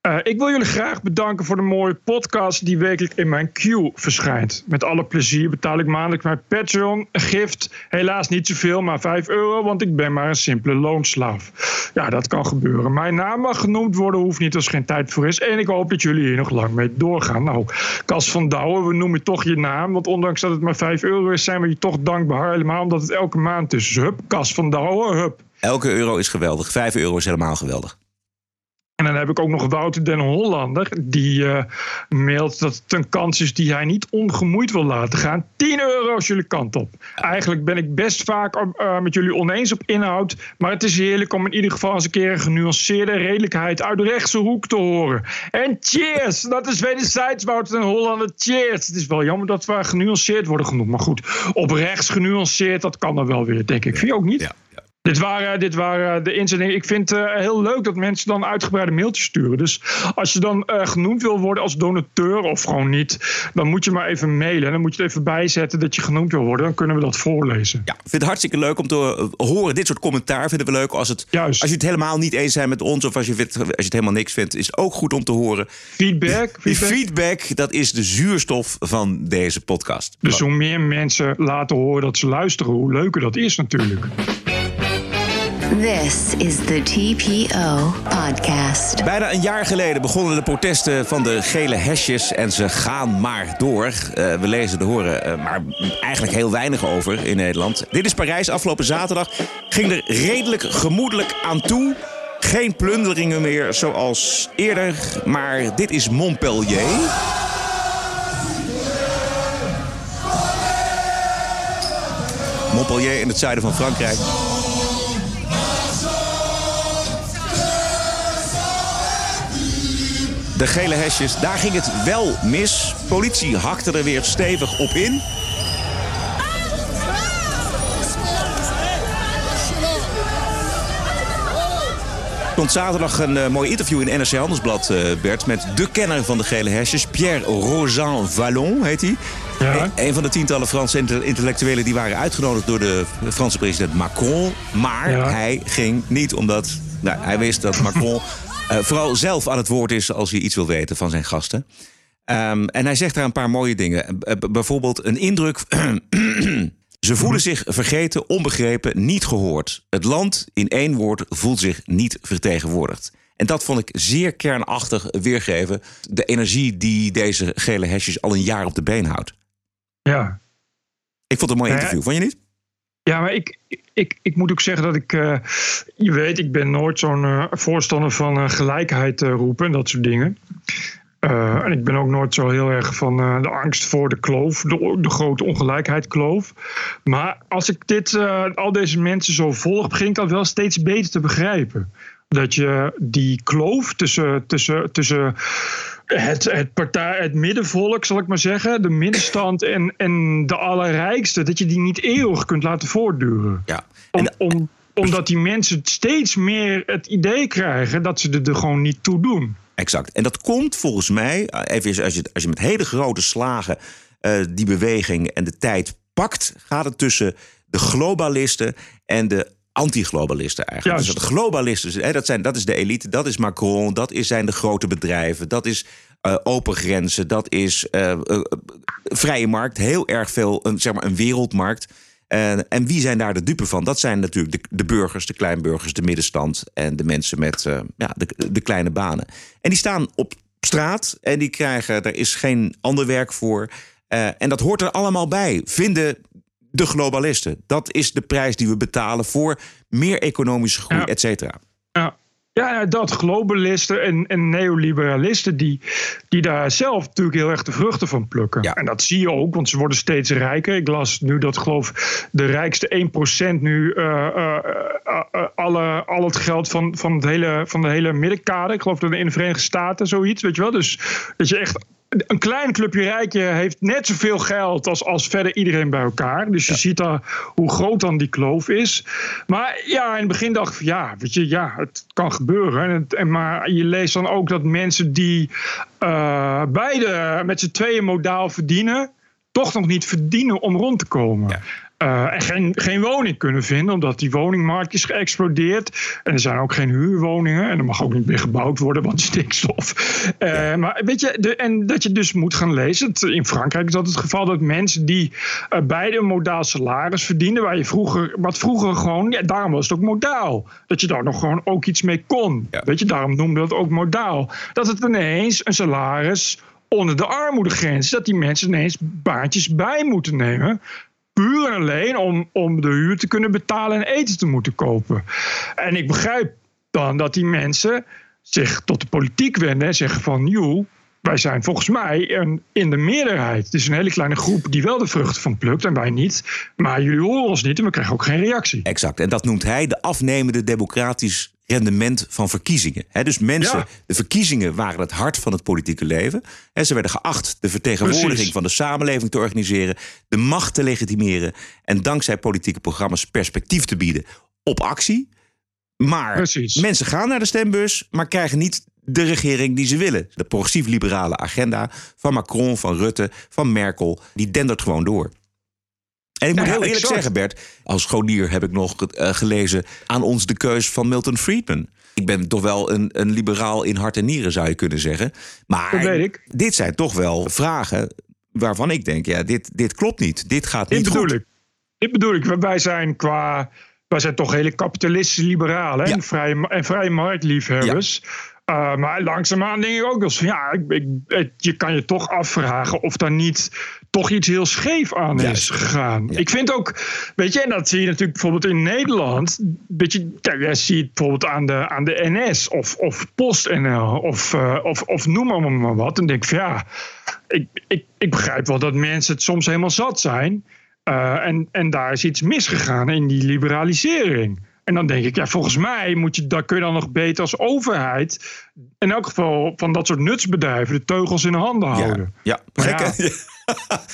Uh, ik wil jullie graag bedanken voor de mooie podcast die wekelijk in mijn queue verschijnt. Met alle plezier betaal ik maandelijks mijn Patreon gift. Helaas niet zoveel, maar 5 euro, want ik ben maar een simpele loonslaaf. Ja, dat kan gebeuren. Mijn naam mag genoemd worden, hoeft niet als er geen tijd voor is. En ik hoop dat jullie hier nog lang mee doorgaan. Nou, Cas van Douwen, we noemen toch je naam. Want ondanks dat het maar 5 euro is, zijn we je toch dankbaar. Helemaal omdat het elke maand is. Hup, Cas van Douwen, hup. Elke euro is geweldig. 5 euro is helemaal geweldig. En dan heb ik ook nog Wouter den Hollander. Die uh, mailt dat het een kans is die hij niet ongemoeid wil laten gaan. 10 euro als jullie kant op. Eigenlijk ben ik best vaak uh, met jullie oneens op inhoud. Maar het is heerlijk om in ieder geval eens een keer een genuanceerde redelijkheid uit de rechtse hoek te horen. En cheers! Dat is wederzijds Wouter den Hollander. Cheers! Het is wel jammer dat we genuanceerd worden genoemd. Maar goed, op rechts genuanceerd, dat kan er wel weer, denk ik. Vind je ook niet? Ja. Dit waren, dit waren de inzendingen. Ik vind het uh, heel leuk dat mensen dan uitgebreide mailtjes sturen. Dus als je dan uh, genoemd wil worden als donateur of gewoon niet, dan moet je maar even mailen. En dan moet je het even bijzetten dat je genoemd wil worden. Dan kunnen we dat voorlezen. Ja, ik vind het hartstikke leuk om te horen. Dit soort commentaar vinden we leuk. Als, het, Juist. als je het helemaal niet eens bent met ons of als je, vindt, als je het helemaal niks vindt, is het ook goed om te horen. Feedback. Die feedback, dat is de zuurstof van deze podcast. Dus hoe meer mensen laten horen dat ze luisteren, hoe leuker dat is natuurlijk. This is the TPO podcast. Bijna een jaar geleden begonnen de protesten van de gele hesjes en ze gaan maar door. Uh, we lezen er horen uh, maar eigenlijk heel weinig over in Nederland. Dit is Parijs. Afgelopen zaterdag ging er redelijk gemoedelijk aan toe. Geen plunderingen meer zoals eerder, maar dit is Montpellier. Montpellier in het zuiden van Frankrijk. De gele hesjes, daar ging het wel mis. Politie hakte er weer stevig op in. Er komt zaterdag een uh, mooi interview in NRC Handelsblad, uh, Bert... met de kenner van de gele hesjes, Pierre Rosan Vallon heet hij. Ja. Een, een van de tientallen Franse intellectuelen die waren uitgenodigd door de Franse president Macron. Maar Ja. hij ging niet omdat nou, hij wist dat Macron eh, vooral zelf aan het woord is als hij iets wil weten van zijn gasten. Ehm, en hij zegt daar een paar mooie dingen. Eh, bijvoorbeeld een indruk. Ze voelen zich vergeten, onbegrepen, niet gehoord. Het land in één woord voelt zich niet vertegenwoordigd. En dat vond ik zeer kernachtig weergeven. De energie die deze gele hesjes al een jaar op de been houdt. Ja. Ik vond het een mooi Nou interview, vond je niet? Ja, maar ik, ik, ik moet ook zeggen dat ik. eh, je weet, ik ben nooit zo'n eh, voorstander van eh, gelijkheid roepen en dat soort dingen. En ik ben ook nooit zo heel erg van de angst voor de kloof, de, grote ongelijkheid kloof. Maar als ik dit, al deze mensen zo volg, begin ik dat wel steeds beter te begrijpen. Dat je die kloof tussen, tussen, tussen het, het, partij, het middenvolk, zal ik maar zeggen, de middenstand en, en de allerrijkste, dat je die niet eeuwig kunt laten voortduren. Ja. Om, om, omdat die mensen steeds meer het idee krijgen dat ze er, er gewoon niet toe doen. Exact. En dat komt volgens mij, eh, even als je, als je met hele grote slagen eh, die beweging en de tijd pakt, gaat het tussen de globalisten en de anti-globalisten eigenlijk. Juist. Dus de globalisten, hè, dat, zijn, dat is de elite, dat is Macron, dat is, zijn de grote bedrijven, dat is eh, open grenzen, dat is eh, eh, vrije markt, heel erg veel, een, zeg maar een wereldmarkt. En, en wie zijn daar de dupe van? Dat zijn natuurlijk de, de burgers, de kleinburgers, de middenstand en de mensen met ja, de, de kleine banen. En die staan op straat en die krijgen, er is geen ander werk voor. En dat hoort er allemaal bij, vinden de globalisten. Dat is de prijs die we betalen voor meer economische groei, Ja. et cetera. Ja. Ja, ja, dat globalisten en, en neoliberalisten die, die daar zelf natuurlijk heel erg de vruchten van plukken. En dat zie je ook, want ze worden steeds rijker. Ik las nu dat geloof de rijkste 1% nu eh, eh, eh, alle, al het geld van, van, het hele, van de hele middenkade. Ik geloof dat in de Verenigde Staten zoiets, weet je wel. Dus dat je echt een klein clubje rijkje heeft net zoveel geld als, als verder iedereen bij elkaar. Dus je ziet daar hoe groot dan die kloof is. Maar ja, in het begin dacht ik van ja, weet je, ja, het kan gebeuren. En het, en, maar je leest dan ook dat mensen die eh, beide met z'n tweeën modaal verdienen, toch nog niet verdienen om rond te komen. Eh, en geen, geen woning kunnen vinden, omdat die woningmarkt is geëxplodeerd. En er zijn ook geen huurwoningen. En er mag ook niet meer gebouwd worden, want stikstof. Eh, Maar weet je, de, en dat je dus moet gaan lezen. Het- In Frankrijk is dat het geval dat mensen die eh, beide een modaal salaris verdienden, waar je vroeger, wat vroeger gewoon, ja, daarom was het ook modaal. Dat je daar nog gewoon ook iets mee kon. Weet je, daarom noemde dat ook modaal. Dat het ineens een salaris onder de armoedegrens, dat die mensen ineens baantjes bij moeten nemen. Puur en alleen om, om de huur te kunnen betalen en eten te moeten kopen. En ik begrijp dan dat die mensen zich tot de politiek wenden en zeggen van... joh, wij zijn volgens mij een, in de meerderheid. Het is een hele kleine groep die wel de vruchten van plukt en wij niet. Maar jullie horen ons niet en we krijgen ook geen reactie. Exact. En dat noemt hij de afnemende democratisch rendement van verkiezingen. Dus mensen, Ja. de verkiezingen waren het hart van het politieke leven. En ze werden geacht de vertegenwoordiging Precies. van de samenleving te organiseren, de macht te legitimeren en dankzij politieke programma's perspectief te bieden op actie. Maar Precies. mensen gaan naar de stembus, maar krijgen niet de regering die ze willen. De progressief-liberale agenda van Macron, van Rutte, van Merkel, die dendert gewoon door. En ik moet Ja, heel eerlijk exact. zeggen, Bert, als scholier heb ik nog eh, gelezen aan ons de keus van Milton Friedman. Ik ben toch wel een, een liberaal in hart en nieren, zou je kunnen zeggen. Maar Dat weet ik. dit zijn toch wel vragen waarvan ik denk, ja, dit, dit klopt niet. Dit gaat Dit niet bedoel goed. ik. Dit bedoel ik. Wij zijn qua. Wij zijn toch hele kapitalistische liberalen en, vrije, en vrije marktliefhebbers. Uh, maar langzaamaan denk ik ook wel ja, ik, ik, het- je kan je toch afvragen of daar niet toch iets heel scheef aan is gegaan. Ik vind ook, weet je, en dat zie je natuurlijk bijvoorbeeld in Nederland. Weet je, kijk, jij ziet het bijvoorbeeld aan de, aan de NS of, of PostNL of, eh, of, of noem maar, maar wat. En denk van ja, ik, ik, ik begrijp wel dat mensen het soms helemaal zat zijn. Uh, en, en daar is iets misgegaan in die liberalisering. En dan denk ik, ja, volgens mij moet je, daar kun je dan nog beter als overheid. in elk geval van dat soort nutsbedrijven. de teugels in de handen houden. Ja, Maar gek, ja.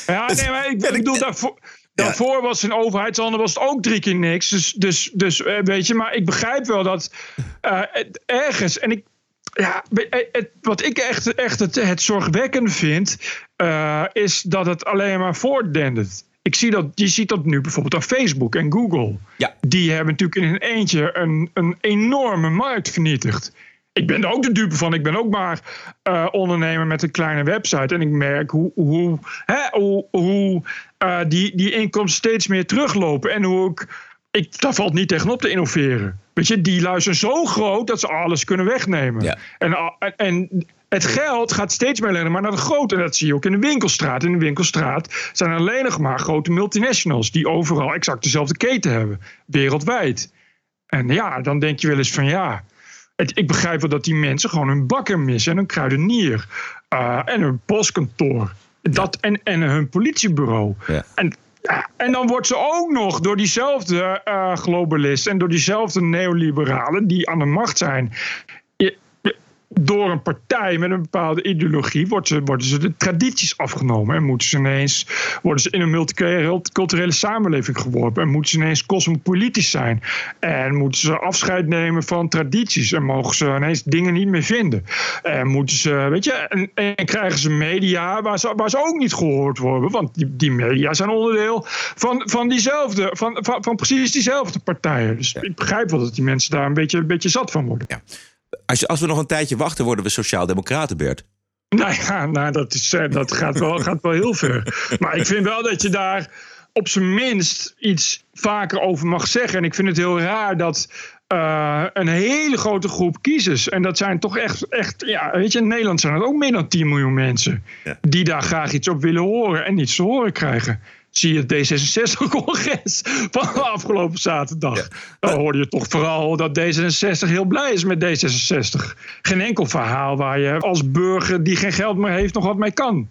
Ja, nee, maar ik bedoel, daarvoor, daarvoor was in overheidshanden was het ook drie keer niks. Dus, dus, dus eh, weet je, maar ik begrijp wel dat eh, ergens. En ik, ja, we- het, wat ik echt, echt het, het zorgwekkende vind, eh, is dat het alleen maar voortdendert. Ik zie dat, je ziet dat nu bijvoorbeeld aan Facebook en Google. Ja. Die hebben natuurlijk in hun eentje een, een enorme markt vernietigd. Ik ben er ook de dupe van. Ik ben ook maar eh, ondernemer met een kleine website. En ik merk hoe, hoe, hè, hoe, hoe eh, die, die inkomsten steeds meer teruglopen. En hoe ik, ik. Daar valt niet tegenop te innoveren. Weet je, die luisteren zo groot dat ze alles kunnen wegnemen. En, a- en, en het geld gaat steeds meer alleen maar naar de grote. En dat zie je ook in de winkelstraat. In de winkelstraat zijn er alleen nog maar grote multinationals. die overal exact dezelfde keten hebben. Wereldwijd. En ja, dan denk je wel eens van ja. Het, ik begrijp wel dat die mensen gewoon hun bakker missen en hun kruidenier. eh, en hun postkantoor. Dat, en, en hun politiebureau. En, ja, en dan wordt ze ook nog door diezelfde eh, globalisten en door diezelfde neoliberalen die aan de macht zijn. Door een partij met een bepaalde ideologie wordt ze, worden ze de tradities afgenomen. En moeten ze ineens, worden ze in een multiculturele samenleving geworpen. En moeten ze ineens cosmopolitisch zijn. En moeten ze afscheid nemen van tradities. En mogen ze ineens dingen niet meer vinden. En moeten ze, weet je, en, en krijgen ze media waar ze, waar ze ook niet gehoord worden. Want die, die media zijn onderdeel van, van diezelfde, van, van, van precies diezelfde partijen. Dus ik begrijp wel dat die mensen daar een beetje, een beetje zat van worden. Als, je- als we nog een tijdje wachten, worden we sociaal-democraten, Bert. Nou ja, nou, dat, is, eh, dat gaat, wel, gaat wel heel ver. Maar ik vind wel dat je daar op zijn minst iets vaker over mag zeggen. En ik vind het heel raar dat eh, een hele grote groep kiezers... en dat zijn toch echt, echt ja, weet je, in Nederland zijn het ook meer dan 10 miljoen mensen... die daar graag iets op willen horen en niets te horen krijgen. Zie je het D66-congres van afgelopen zaterdag. Dan hoorde je toch vooral dat D66 heel blij is met D66. Geen enkel verhaal waar je als burger die geen geld meer heeft nog wat mee kan.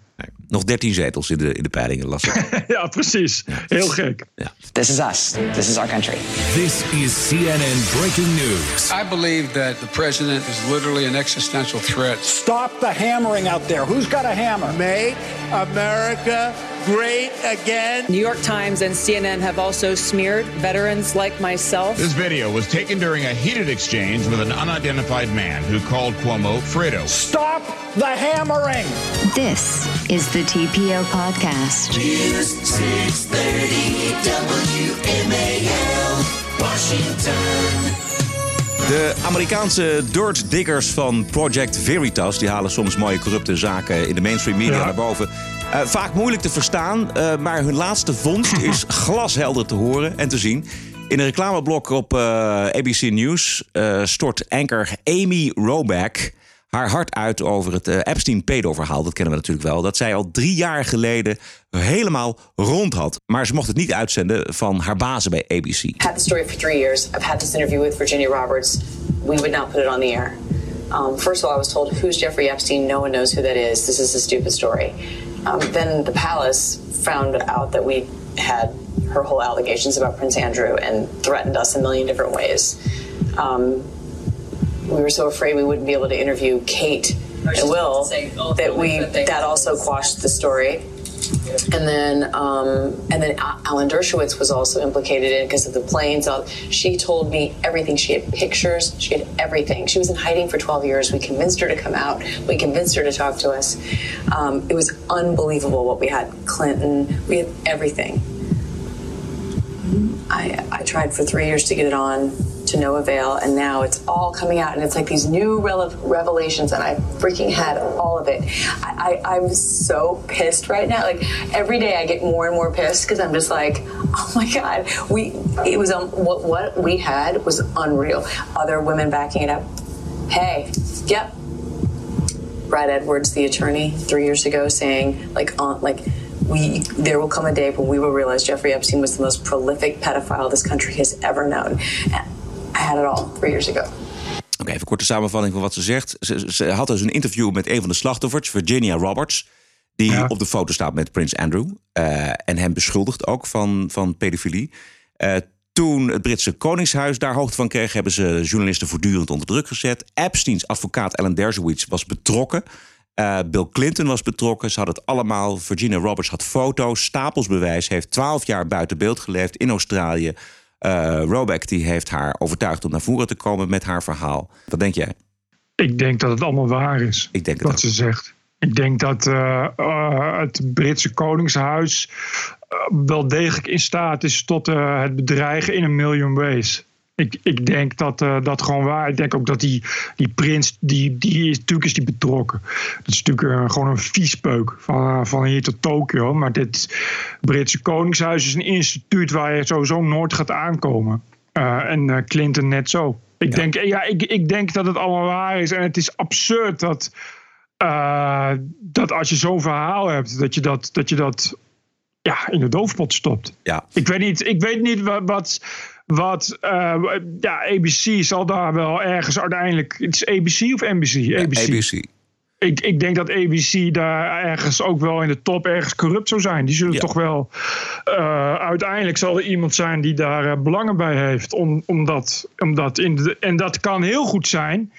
Nog 13 zetels in de, in de peilingen, las ja, precies. Heel gek. This is us. This is our country. This is CNN breaking news. I believe that the president is literally an existential threat. Stop the hammering out there. Who's got a hammer? Make America great again. New York Times and CNN have also smeared veterans like myself. This video was taken during a heated exchange with an unidentified man who called Cuomo Fredo. Stop the hammering. This is the TPO podcast. News 630 WMAL, Washington. De Amerikaanse dirt diggers van Project Veritas... die halen soms mooie corrupte zaken in de mainstream media Ja. naar boven. Eh, vaak moeilijk te verstaan, eh, maar hun laatste vondst is glashelder te horen en te zien. In een reclameblok op eh, ABC News eh, stort anker Amy Roback haar hart uit over het eh, Epstein-pedo-verhaal. Dat kennen we natuurlijk wel. Dat zij al drie jaar geleden helemaal rond had. Maar ze mocht het niet uitzenden van haar bazen bij ABC. had the story for three years. I've had this interview with Virginia Roberts. We would not put it on the air. Um, first of all, I was told, "Who's Jeffrey Epstein? No one knows who that is. This is a stupid story." Um, then the palace found out that we had her whole allegations about Prince Andrew and threatened us a million different ways. Um, we were so afraid we wouldn't be able to interview Kate and Will that we that also quashed the story. and then um, and then Alan Dershowitz was also implicated in it because of the planes. She told me everything. She had pictures. She had everything. She was in hiding for 12 years. We convinced her to come out. We convinced her to talk to us. Um, it was unbelievable what we had. Clinton. We had everything. I, I tried for three years to get it on to no avail, and now it's all coming out, and it's like these new revelations, and I freaking had all of it. I, I, I'm so pissed right now. Like every day, I get more and more pissed because I'm just like, oh my god, we it was um, what what we had was unreal. Other women backing it up. Hey, yep. Brad Edwards, the attorney, three years ago, saying like on like we there will come a day when we will realize Jeffrey Epstein was the most prolific pedophile this country has ever known. I had it all three years ago. Oké, even korte samenvatting van wat ze zegt. Ze, ze had dus een interview met een van de slachtoffers, Virginia Roberts. Die op de foto staat met Prins Andrew. eh, en hem beschuldigt ook van, van pedofilie. Eh, toen het Britse Koningshuis daar hoogte van kreeg, hebben ze journalisten voortdurend onder druk gezet. Epsteins advocaat Alan Dershowitz was betrokken. Eh, Bill Clinton was betrokken. Ze hadden het allemaal. Virginia Roberts had foto's, stapels bewijs. Heeft twaalf jaar buiten beeld geleefd in Australië. Eh Robeck die heeft haar overtuigd om naar voren te komen met haar verhaal. Wat denk jij? Ik denk dat het allemaal waar is. Ik denk wat ze zegt. Ik denk dat eh, eh, het Britse Koningshuis wel degelijk in staat is tot het bedreigen in een million ways. Ik, ik denk dat eh, dat gewoon waar. Ik denk ook dat die, die prins, die, die is, natuurlijk is die betrokken. Dat is natuurlijk eh, gewoon een viespeuk van, eh, van hier tot Tokio. Maar dit Britse Koningshuis is een instituut waar je sowieso nooit gaat aankomen. En Clinton net zo. Ik, denk, ja, ik, ik denk dat het allemaal waar is. En het is absurd dat, dat als je zo'n verhaal hebt, dat je dat, dat, je dat ja, in de doofpot stopt. Ja. Ik weet niet, ik weet niet wat. wat wat eh, ja, ABC zal daar wel ergens uiteindelijk. Het is ABC of NBC? ABC. ABC. Ik, ik denk dat ABC daar ergens ook wel in de top ergens corrupt zou zijn. Die zullen toch wel. eh, uiteindelijk zal er iemand zijn die daar eh, belangen bij heeft. Om, omdat, omdat in de, en dat kan heel goed zijn.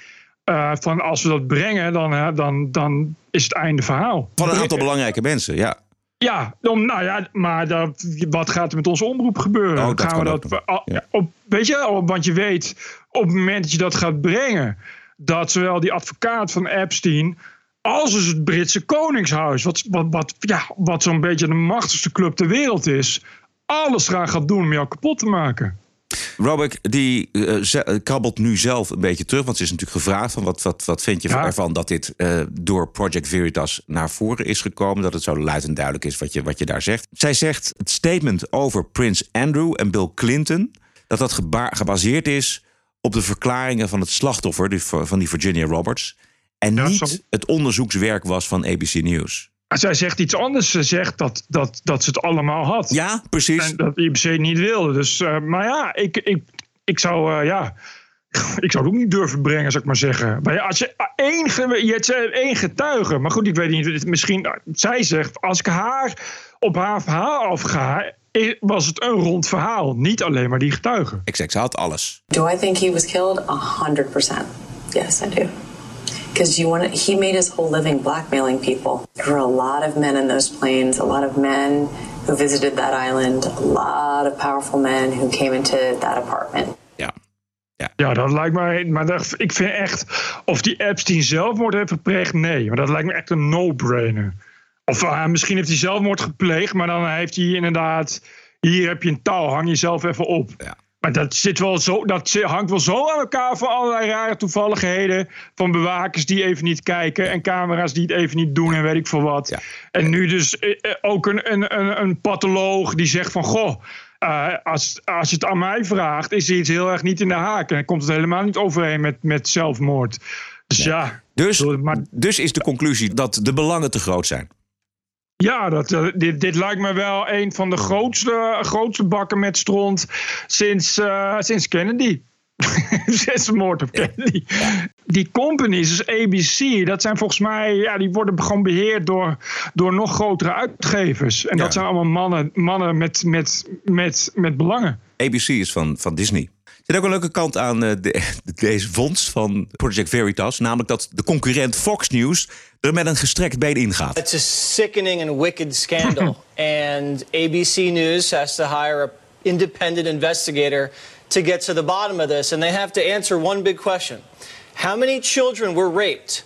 eh, van als we dat brengen, dan, dan, dan is het einde verhaal. Van een aantal belangrijke mensen, ja. Ja, om, nou ja, maar dat, wat gaat er met onze omroep gebeuren? Oh, dat Gaan we dat, op, weet je, want je weet op het moment dat je dat gaat brengen, dat zowel die advocaat van Epstein als dus het Britse Koningshuis, wat, wat, wat, ja, wat zo'n beetje de machtigste club ter wereld is, alles eraan gaat doen om jou kapot te maken. Robeck die eh, ze- krabbelt nu zelf een beetje terug. Want ze is natuurlijk gevraagd van wat, wat, wat vind je ervan dat dit eh, door Project Veritas naar voren is gekomen. Dat het zo luid en duidelijk is wat je, wat je daar zegt. Zij zegt het statement over Prins Andrew en Bill Clinton. Dat dat geba- gebaseerd is op de verklaringen van het slachtoffer, die, van die Virginia Roberts. En niet sorry. het onderzoekswerk was van ABC News. Zij zegt iets anders. Ze zegt dat, dat, dat ze het allemaal had. Ja, precies. En dat IBC niet wilde. Dus, eh, maar ja, ik, ik, ik zou... eh, ja, ik zou het ook niet durven brengen, zou ik maar zeggen. Maar ja, als je één, ge- je hebt één getuige. Maar goed, ik weet niet. Misschien, nou, zij zegt, als ik haar op haar verhaal afga... was het een rond verhaal. Niet alleen maar die getuige. Exact, ze had alles. Do I think he was killed? A hundred percent. Yes, I do. Because you want he made his whole living blackmailing people. There were a lot of men in those planes, a lot of men who visited that island, a lot of powerful men who came into that apartment. Ja, dat lijkt mij. Maar dat, ik vind echt. Of die Epstein zelfmoord heeft gepleegd, nee. Maar dat lijkt me echt een no-brainer. Of eh, misschien heeft hij zelfmoord gepleegd, maar dan heeft hij inderdaad. Hier heb je een touw, hang jezelf even op. Maar dat, zit wel zo, dat hangt wel zo aan elkaar van allerlei rare toevalligheden. Van bewakers die even niet kijken. En camera's die het even niet doen en weet ik veel wat. En nu dus eh, eh, ook een, een, een, een patholoog die zegt van... Goh, eh, als, als je het aan mij vraagt, is er iets heel erg niet in de haak. En dan komt het helemaal niet overeen met, met zelfmoord. Dus ja, Dus, dus is de conclusie dat de belangen te groot zijn. Ja dat, eh, dit, dit lijkt me wel een van de grootste, grootste bakken met stront sinds, eh, sinds Kennedy. sinds de moord op Kennedy. Die companies, dus ABC, dat zijn volgens mij, ja, die worden gewoon beheerd door, door nog grotere uitgevers. En dat zijn allemaal mannen, mannen met, met, met, met belangen. ABC is van, van Disney. Zit ook een leuke kant aan eh, de- deze vondst van Project Veritas. Namelijk dat de concurrent Fox News er met een gestrekt been ingaat. It's a sickening and wicked scandal. and ABC News has to hire an independent investigator to get to the bottom of this. And they have to answer one big question How many children were raped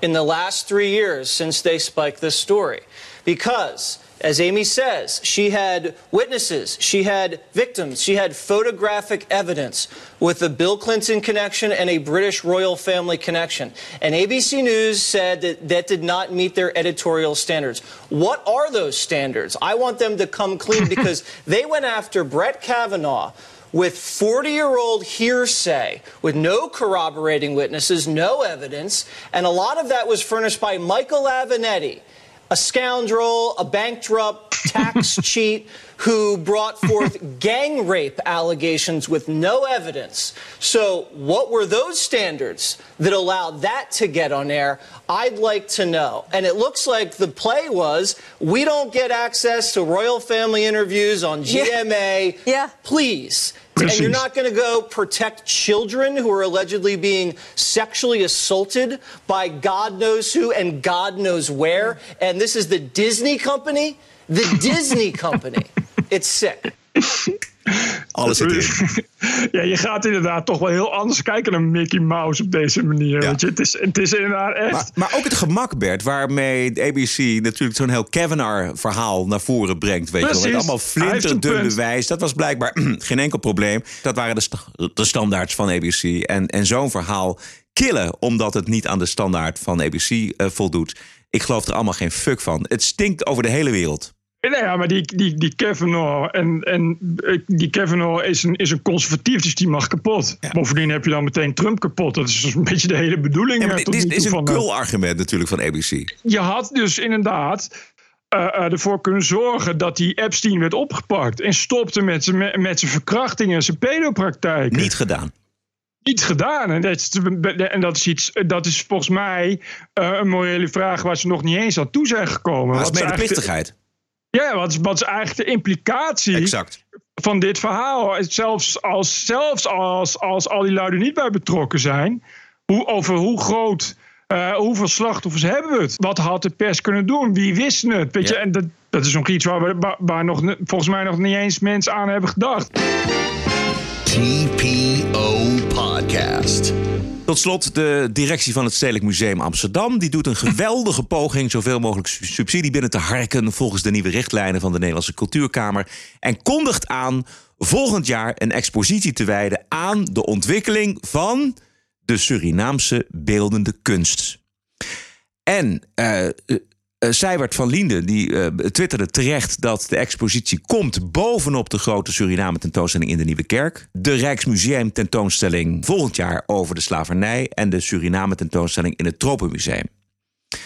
in the last three years since they spiked this story? Because. As Amy says, she had witnesses, she had victims, she had photographic evidence with a Bill Clinton connection and a British royal family connection. And ABC News said that that did not meet their editorial standards. What are those standards? I want them to come clean because they went after Brett Kavanaugh with 40 year old hearsay, with no corroborating witnesses, no evidence, and a lot of that was furnished by Michael Avenatti a scoundrel, a bankrupt tax cheat who brought forth gang rape allegations with no evidence. So, what were those standards that allowed that to get on air? I'd like to know. And it looks like the play was we don't get access to royal family interviews on GMA. Yeah. Please. And you're not going to go protect children who are allegedly being sexually assaulted by God knows who and God knows where. And this is the Disney company? The Disney company. It's sick. Alles zit in. Ja, je gaat inderdaad toch wel heel anders kijken naar Mickey Mouse op deze manier. Weet je? Het, is, het is inderdaad echt. Maar, maar ook het gemak, Bert, waarmee de ABC natuurlijk zo'n heel Kavanaugh-verhaal naar voren brengt. Weet je wel. Precies. allemaal flinterdun bewijs. Dat was blijkbaar geen enkel probleem. Dat waren de, sta- de standaards van ABC. En, en zo'n verhaal killen omdat het niet aan de standaard van ABC eh, voldoet. Ik geloof er allemaal geen fuck van. Het stinkt over de hele wereld. Nee, ja, maar die, die, die Kavanaugh, en, en eh, die Kavanaugh is een, is een conservatief, dus die mag kapot. Bovendien heb je dan meteen Trump kapot. Dat is dus een beetje de hele bedoeling. Ja, maar eh, dit is, dit een eh, kul argument natuurlijk van ABC. Je had dus inderdaad ervoor kunnen zorgen dat die Epstein werd opgepakt. En stopte met zijn met- met zijn verkrachtingen en zijn pedopraktijken. Niet gedaan. Niet gedaan. En dat is, en dat is, iets, dat is volgens mij een morele vraag waar ze nog niet eens aan toe zijn gekomen. Maar dat Wat is medeplichtigheid. Ja, wat is, wat is eigenlijk de implicatie Exact. van dit verhaal? Zelfs als, zelfs als, als al die lui er niet bij betrokken zijn, hoe, over hoe groot, eh, hoeveel slachtoffers hebben we het? Wat had de pers kunnen doen? Wie wist het? Weet je, en dat, dat is nog iets waar, we, waar, waar nog, volgens mij nog niet eens mensen aan hebben gedacht. TPO Podcast. Tot slot de directie van het Stedelijk Museum Amsterdam. Die doet een geweldige poging zoveel mogelijk su- subsidie binnen te harken... volgens de nieuwe richtlijnen van de Nederlandse Cultuurkamer. En kondigt aan volgend jaar een expositie te wijden... aan de ontwikkeling van de Surinaamse beeldende kunst. En eh Seibert van Lienden die eh, twitterde terecht dat de expositie komt bovenop de grote Suriname tentoonstelling in de Nieuwe Kerk. De Rijksmuseum tentoonstelling volgend jaar over de slavernij en de Suriname tentoonstelling in het Tropenmuseum.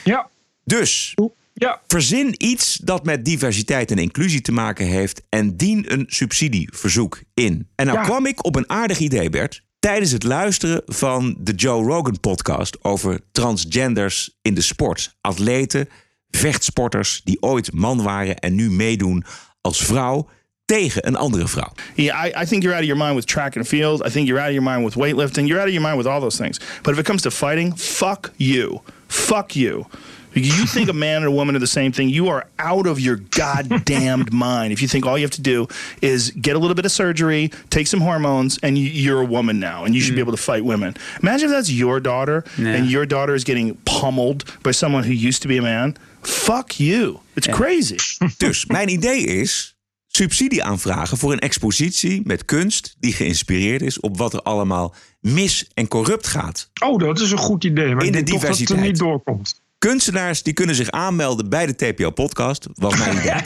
Ja. Dus ja. verzin iets dat met diversiteit en inclusie te maken heeft en dien een subsidieverzoek in. En nou Ja. kwam ik op een aardig idee, Bert. Tijdens het luisteren van de Joe Rogan podcast over transgenders in de sport. Atleten, vechtsporters die ooit man waren en nu meedoen als vrouw tegen een andere vrouw. Yeah, I, I think you're out of your mind with track and field. I think you're out of your mind with weightlifting. You're out of your mind with all those things. But if it comes to fighting, fuck you. Fuck you. You think a man and a woman are the same thing, you are out of your goddamned mind. If you think all you have to do is get a little bit of surgery, take some hormones, and you, you're a woman now, and you should be mm. able to fight women. Imagine if that's your daughter, and your daughter is getting pummeled by someone who used to be a man. Fuck you. It's crazy. Dus mijn idee is subsidie aanvragen voor een expositie met kunst die geïnspireerd is op wat er allemaal mis en corrupt gaat. Oh, dat is een goed idee. Maar In ik de toch dat het er diversiteit. niet doorkomt. Kunstenaars die kunnen zich aanmelden bij de TPO-podcast, was mijn idee.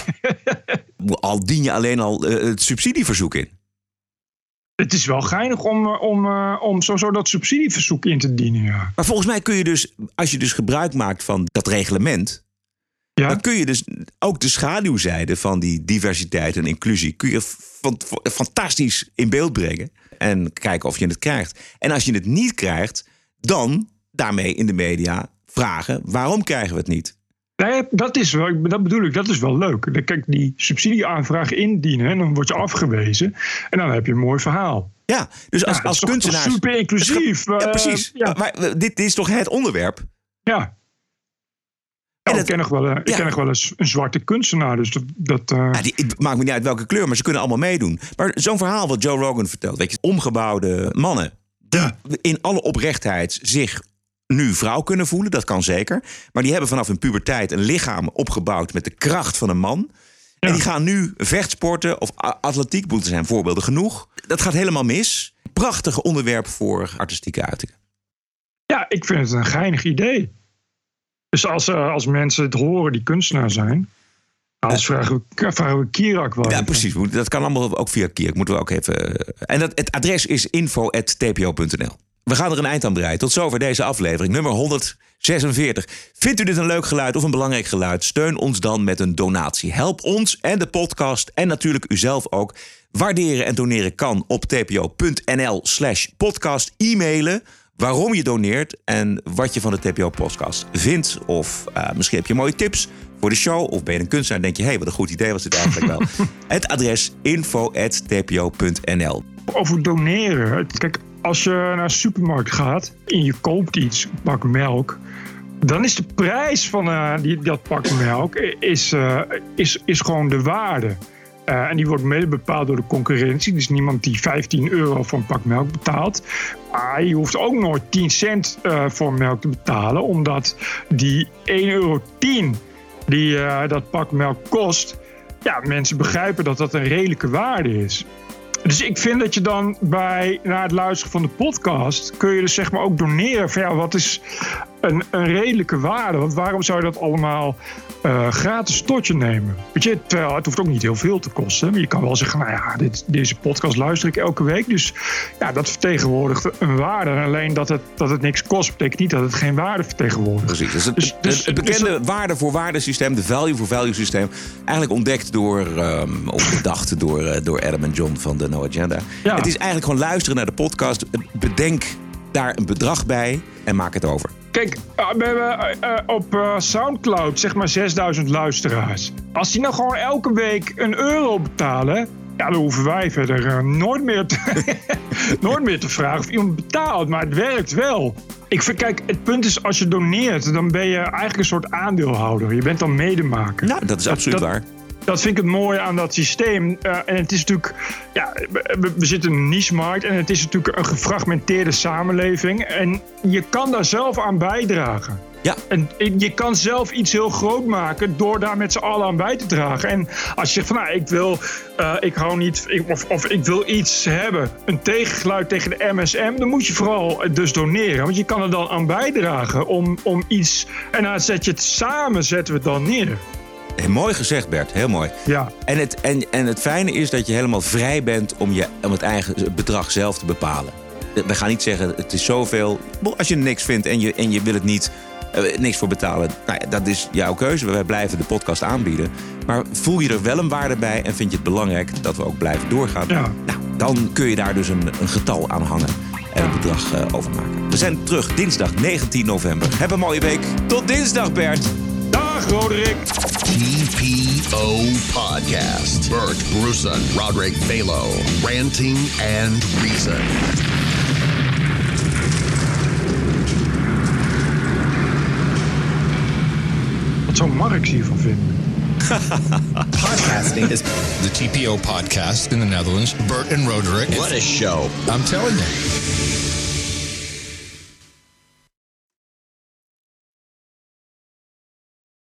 al dien je alleen al eh, het subsidieverzoek in. Het is wel geinig om, eh, om, eh, om sowieso dat subsidieverzoek in te dienen. Ja. Maar volgens mij kun je dus, als je dus gebruik maakt van dat reglement, dan kun je dus ook de schaduwzijde van die diversiteit en inclusie kun je fan- fantastisch in beeld brengen en kijken of je het krijgt. En als je het niet krijgt, dan daarmee in de media vragen waarom krijgen we het niet? Nee, dat, is wel, dat bedoel ik, dat is wel leuk. Dan Kijk, die subsidieaanvraag indienen en dan word je afgewezen. En dan heb je een mooi verhaal. Ja, dus als, Ja, als toch super inclusief. Ja, eh, precies. ja. Maar eh, dit is toch het onderwerp? Ja. Ja, ik ken nog wel, een- ik ken nog wel eens een zwarte kunstenaar. Dus dat, dat, eh, Ja, die, het maakt me niet uit welke kleur, maar ze kunnen allemaal meedoen. Maar zo'n verhaal wat Joe Rogan vertelt, weet je, omgebouwde mannen. Die in alle oprechtheid zich nu vrouw kunnen voelen, dat kan zeker. Maar die hebben vanaf hun puberteit een lichaam opgebouwd met de kracht van een man. En die gaan nu vechtsporten of atletiek. Er zijn voorbeelden genoeg. Dat gaat helemaal mis. Prachtig onderwerp voor artistieke uitingen. ja, ik vind het een geinig idee. Dus als, eh, als mensen het horen die kunstenaar zijn... Anders vragen we, vragen we Kirak wel. Ja, precies. Dat kan allemaal ook via Kierk. Moeten we ook even. eh, En dat, het adres is info.tpo.nl. We gaan er een eind aan breien. Tot zover deze aflevering, nummer 146. Vindt u dit een leuk geluid of een belangrijk geluid? Steun ons dan met een donatie. Help ons en de podcast en natuurlijk uzelf ook. Waarderen en doneren kan op tpo.nl slash podcast. E-mailen waarom je doneert en wat je van de TPO-podcast vindt. Of eh, misschien heb je mooie tips voor de show. Of ben je een kunstenaar en denk je... hé, hey, wat een goed idee was dit eigenlijk wel. Het adres info.tpo.nl. Over doneren. Kijk, als je naar de supermarkt gaat en je koopt iets, een pak melk. Dan is de prijs van eh, die, dat pak melk is, eh, is, is gewoon de waarde. Eh, en die wordt mede bepaald door de concurrentie. Dus niemand die 15 euro voor een pak melk betaalt. Maar je hoeft ook nooit 10 cent eh, voor melk te betalen. Omdat die 1,10 euro die eh, dat pak melk kost... Ja, mensen begrijpen dat dat een redelijke waarde is. Dus ik vind dat je dan bij, na het luisteren van de podcast, kun je dus zeg maar ook doneren. Van ja, wat is een, een redelijke waarde? Want waarom zou je dat allemaal eh, gratis tot je nemen? Weet je, terwijl het hoeft ook niet heel veel te kosten. Maar je kan wel zeggen, nou ja, dit, deze podcast luister ik elke week. Dus ja, dat vertegenwoordigt een waarde. En alleen dat het, dat het niks kost, betekent niet dat het geen waarde vertegenwoordigt. Precies. Dus het, Dus- dus- het bekende waarde voor waarde systeem, de value voor value systeem, eigenlijk ontdekt door, ehm, of bedacht door, eh, door Adam en John van de No Agenda. Ja. Het is eigenlijk gewoon luisteren naar de podcast, bedenk daar een bedrag bij en maak het over. Kijk, eh, we hebben eh, eh, op Soundcloud zeg maar 6000 luisteraars. Als die nou gewoon elke week een euro betalen... Ja, dan hoeven wij verder nooit, meer te, nooit meer te vragen of iemand betaalt. Maar het werkt wel. Ik vind, kijk, het punt is als je doneert... dan ben je eigenlijk een soort aandeelhouder. Je bent dan medemaker. Nou, dat is absoluut waar. Dat vind ik het mooie aan dat systeem. Eh, en het is natuurlijk, ja, we, we zitten in een niche-markt en het is natuurlijk een gefragmenteerde samenleving. En je kan daar zelf aan bijdragen. Ja. En je kan zelf iets heel groot maken door daar met z'n allen aan bij te dragen. En als je zegt van nou, ik wil, eh, ik hou niet, ik- of, of ik wil iets hebben, een tegengeluid tegen de MSM, dan moet je vooral dus doneren. Want je kan er dan aan bijdragen om, om iets, en dan zet je het samen, zetten we het dan neer. Heel mooi gezegd, Bert. Heel mooi. Ja. En het, en, en het fijne is dat je helemaal vrij bent om, je, om het eigen bedrag zelf te bepalen. We gaan niet zeggen, het is zoveel. Als je niks vindt en je, en je wil het niet, eh, niks voor betalen. Nou ja, dat is jouw keuze. Wij blijven de podcast aanbieden. Maar voel je er wel een waarde bij en vind je het belangrijk dat we ook blijven doorgaan? Nou, dan kun je daar dus een, een getal aan hangen en een bedrag eh, overmaken. We zijn terug dinsdag 19 november. Heb een mooie week. Tot dinsdag, Bert. Dag, Roderick. TPO Podcast. Bert Bruson, Roderick Balo, ranting and reason. Wat zou Marx hiervan vinden? Podcasting is the TPO podcast in the Netherlands. Bert and Roderick. What a show. I'm telling you.